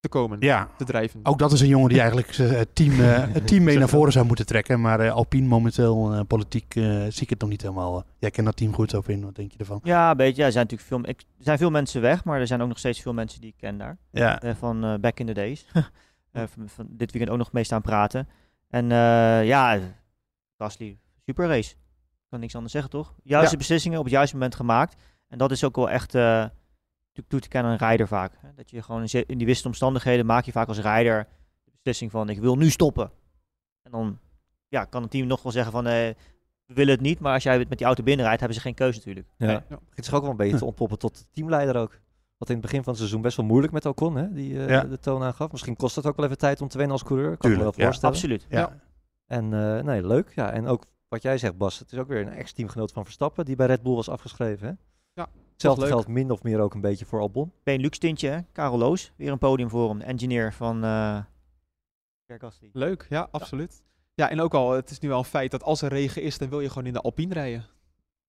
te komen. ja. Te drijven. Ook dat is een jongen die eigenlijk het team, eh, het team mee naar voren zou moeten trekken. Maar eh, Alpine momenteel, eh, politiek, eh, zie ik het nog niet helemaal. eh. Jij kent dat team goed op in, wat denk je ervan? Ja, een beetje. Ja, er zijn natuurlijk veel, ik, er zijn veel mensen weg, maar er zijn ook nog steeds veel mensen die ik ken daar. Ja, eh, van eh, back in the days. Eh, van, van dit weekend ook nog mee staan praten. En eh, ja, Gasly, super race. Kan niks anders zeggen, toch? Juiste Ja. beslissingen op het juiste moment gemaakt. En dat is ook wel echt eh, natuurlijk toe te kennen aan een rijder vaak. Hè? Dat je gewoon in, die wisselende omstandigheden maak je vaak als rijder de beslissing van ik wil nu stoppen. En dan ja, kan het team nog wel zeggen van eh, we willen het niet, maar als jij met die auto binnenrijdt, hebben ze geen keuze natuurlijk. Ja. Ja. Begint zich ook wel een beetje te ontpoppen tot teamleider ook. Wat in het begin van het seizoen best wel moeilijk met Ocon, hè, die eh, Ja. de toon aangaf. Misschien kost het ook wel even tijd om te wennen als coureur. Kan ik me Tuurlijk, wel ja. voorstellen. Absoluut. Ja. En eh, nee, leuk. Ja, en ook wat jij zegt, Bas, het is ook weer een ex-teamgenoot van Verstappen die bij Red Bull was afgeschreven. Hè? Ja, Hetzelfde geldt min of meer ook een beetje voor Albon. Benelux tintje, hè? Karel Loos, weer een podium voor hem. De engineer van eh Gasly. Leuk, ja, absoluut. Ja, en ook al, het is nu wel een feit dat als er regen is, dan wil je gewoon in de Alpine rijden.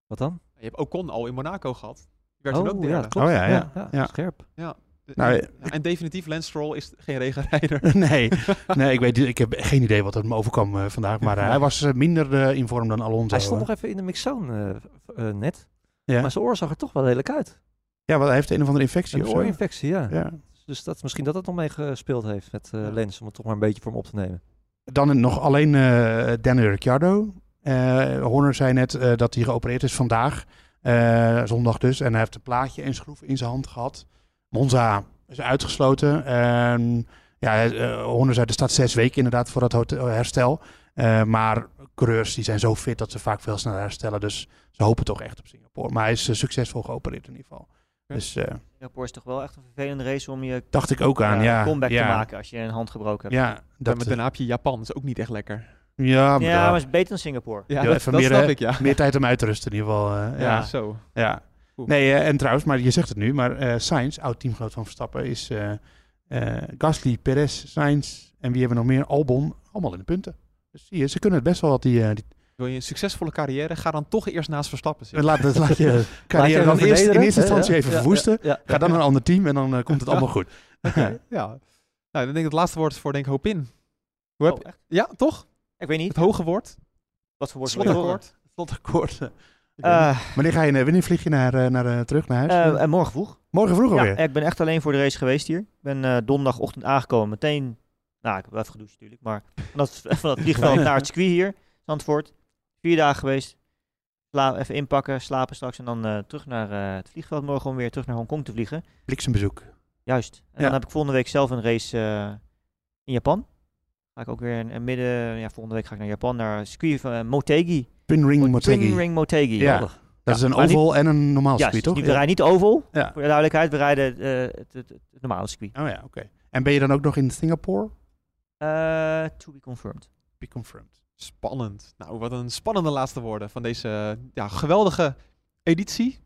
Wat dan? Je hebt Ocon al in Monaco gehad. Die werd toen ook ja, derde. dat klopt. Oh ja, ja. Ja. Scherp. Nou, en, en definitief, Lance Stroll is geen regenrijder. nee, nee ik, weet, ik heb geen idee wat er me overkwam eh, vandaag. Maar eh, hij was minder eh, in vorm dan Alonso. Hij stond nog even in de mixzone net. Ja. Maar zijn oor zag er toch wel lelijk uit. ja, want hij heeft een of andere infectie Een oorinfectie, ja. Ja. Dus dat, misschien dat het nog mee gespeeld heeft met eh. Lens, om het toch maar een beetje voor hem op te nemen. Dan nog alleen eh Daniel Ricciardo. Eh Horner zei net dat hij geopereerd is vandaag. zondag dus. En hij heeft een plaatje en schroef in zijn hand gehad. Monza is uitgesloten. En ja, Horner zei er staat zes weken inderdaad voor dat herstel. Eh, maar coureurs die zijn zo fit dat ze vaak veel sneller herstellen. Dus ze hopen toch echt op Singapore. Maar hij is eh, succesvol geopereerd in ieder geval. Dus eh, Singapore is toch wel echt een vervelende race om je dacht ik ook aan, ja. comeback ja. te maken als je een hand gebroken hebt. Ja, Dat, met daarna heb je Japan, dat is ook niet echt lekker. ja, maar, Ja, maar het is beter dan Singapore. Ja, Ja, dat, even dat meer, snap ik, ja. meer tijd om uit te rusten in ieder geval. eh, ja. ja. zo. Ja. Oeh. Nee, eh, en trouwens, maar je zegt het nu, maar eh Sainz, oud teamgenoot van Verstappen, is eh eh, Gasly, Perez, Sainz en wie hebben we nog meer? Albon, allemaal in de punten. Dus zie je, ze kunnen het best wel wat die... eh, die Wil je een succesvolle carrière, ga dan toch eerst naast Verstappen zitten. laat, je carrière dan eerst, in eerste instantie Ja, even ja, verwoesten. ja, ja, Ga dan naar een ander team en dan eh, komt het Ja. allemaal goed. ja. Nou, dan denk ik het laatste woord is voor denk ik Hopin. Hoe heb Oh, echt? Ja, toch? Ik weet niet. Het hoge woord. Wat voor woord? Slotakkoord. Slotakkoord. Eh, Wanneer ga je, eh, wanneer vlieg je naar, naar, terug naar huis? eh, en morgen vroeg. Morgen vroeg Ja, alweer. ik ben echt alleen voor de race geweest hier. Ik ben eh, donderdagochtend aangekomen. Meteen, nou, ik heb wel even gedoucht natuurlijk, maar van dat, van dat vliegveld naar het circuit hier, Zandvoort. Vier dagen geweest. Sla even inpakken, slapen straks en dan eh, terug naar eh, het vliegveld. Morgen om weer terug naar Hongkong te vliegen. Bliksembezoek. Juist. En Ja. dan heb ik volgende week zelf een race eh, in Japan. Ga ik ook weer in, in midden, ja, volgende week ga ik naar Japan, naar circuit van Motegi. Twin Ring Motegi. Twin Ring Motegi. Ja. Dat is een oval en een normaal circuit, toch? niet- we rijden niet oval, Ja. voor de duidelijkheid. We rijden het, het, het normale circuit. Oh ja, oké. En ben je dan ook nog in Singapore? Eh, to be confirmed. Be confirmed. Spannend. Nou, wat een spannende laatste woorden van deze ja, geweldige editie.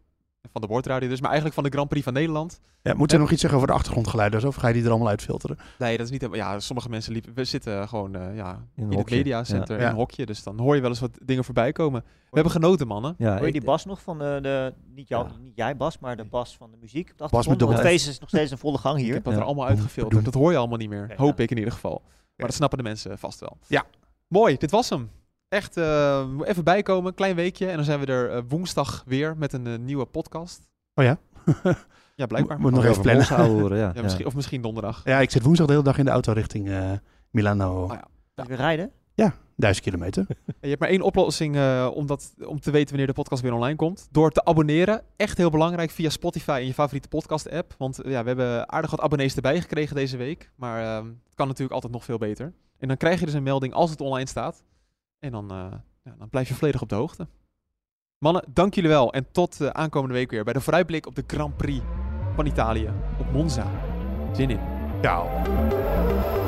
Van de Boordradio dus, maar eigenlijk van de Grand Prix van Nederland. Ja, moet je nog iets zeggen over de achtergrondgeluiden? Of ga je die er allemaal uitfilteren? Nee, dat is niet helemaal... Ja, sommige mensen liepen... We zitten gewoon eh, ja, In het mediacenter, Ja. in een hokje. Dus dan hoor je wel eens wat dingen voorbij komen. We hebben genoten, mannen. Ja, Hoor je ik- die bas nog van de, de niet, jou, Ja. niet jij Bas, maar de bas van de muziek op de Bas met? Want het feest is nog steeds een volle gang Ik hier. heb dat Ja. er allemaal uitgefilterd. Dat hoor je allemaal niet meer. Hoop ja. ik in ieder geval. Maar dat snappen de mensen vast wel. Ja. Mooi, dit was hem. Echt, eh, even bijkomen, klein weekje. En dan zijn we er eh, woensdag weer met een eh, nieuwe podcast. Oh ja? Ja, blijkbaar. Moet nog even plannen. Horen, ja. Ja, misschien, Of misschien donderdag. Ja, ik zit woensdag de hele dag in de auto richting eh, Milano. Oh ja. Weer rijden? Duizend kilometer. En je hebt maar één oplossing eh, om, dat, om te weten wanneer de podcast weer online komt. Door te abonneren. Echt heel belangrijk via Spotify en je favoriete podcast app. Want ja, we hebben aardig wat abonnees erbij gekregen deze week. Maar ehm, het kan natuurlijk altijd nog veel beter. En dan krijg je dus een melding als het online staat. En dan, eh, ja, dan blijf je volledig op de hoogte. Mannen, dank jullie wel. En tot eh, aankomende week weer bij de vooruitblik op de Grand Prix van Italië op Monza. Zin in. Ciao.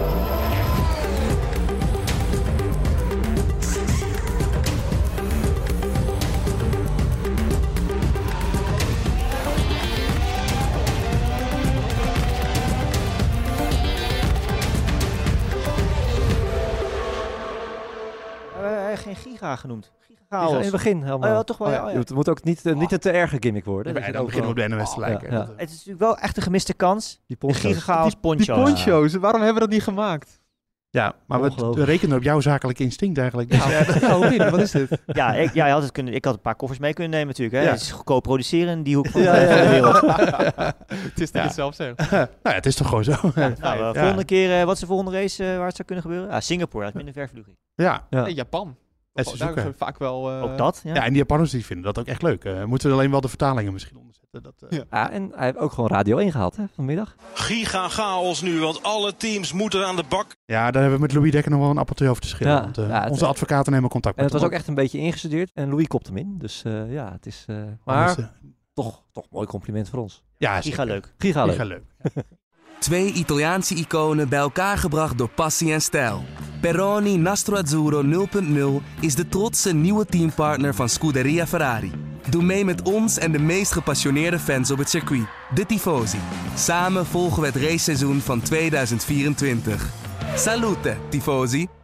Giga genoemd. Die in het begin helemaal. Oh ja, toch wel, Oh ja, ja. Het moet ook niet, eh, niet een te erge gimmick worden. En Dat je dan ook beginnen we op de NOS te lijken. ja. Dat- Het is natuurlijk wel echt een gemiste kans. Die poncho's. poncho. Die poncho's, waarom hebben we dat niet gemaakt? Ja, maar we, rekenen op jouw zakelijke instinct eigenlijk. Dus, Ja, eh, wat is dit? Ja, ik, ja, had het kunnen, ik had een paar koffers mee kunnen nemen natuurlijk. Hè. Ja. Het is goedkoop produceren in die hoek van, Ja, de- ja, van de ja. wereld. het is dat Ja. het zelf zegt. nou ja, het is toch gewoon zo. Ja, Nou, eh, volgende keer, eh, wat is de volgende race eh, waar het zou kunnen gebeuren? Ah, Singapore, dat is minder ver vliegen. ja. Ja. En Japan. Oh, zoeken. is vaak wel... eh, Ook dat, ja. Ja, en die Japanners die vinden dat ook echt leuk. Eh, moeten we alleen wel de vertalingen misschien onderzetten. Dat, eh, Ja. Ja, en hij heeft ook gewoon Radio 1 gehad hè, vanmiddag. Giga chaos nu, want alle teams moeten aan de bak. Ja, daar hebben we met Louis Dekker nog wel een appeltje over te schillen. Ja, want, eh, onze advocaten nemen contact En met het was ook echt een beetje ingestudeerd. En Louis kopt hem in. Dus eh, ja, het is... eh, maar Anders, eh, toch, toch een mooi compliment voor ons. ja, Giga leuk. Giga leuk. Giga leuk. Twee Italiaanse iconen bij elkaar gebracht door passie en stijl. Peroni Nastro Azzurro 0.0 is de trotse nieuwe teampartner van Scuderia Ferrari. Doe mee met ons en de meest gepassioneerde fans op het circuit, de Tifosi. Samen volgen we het raceseizoen van 2024. Salute, Tifosi!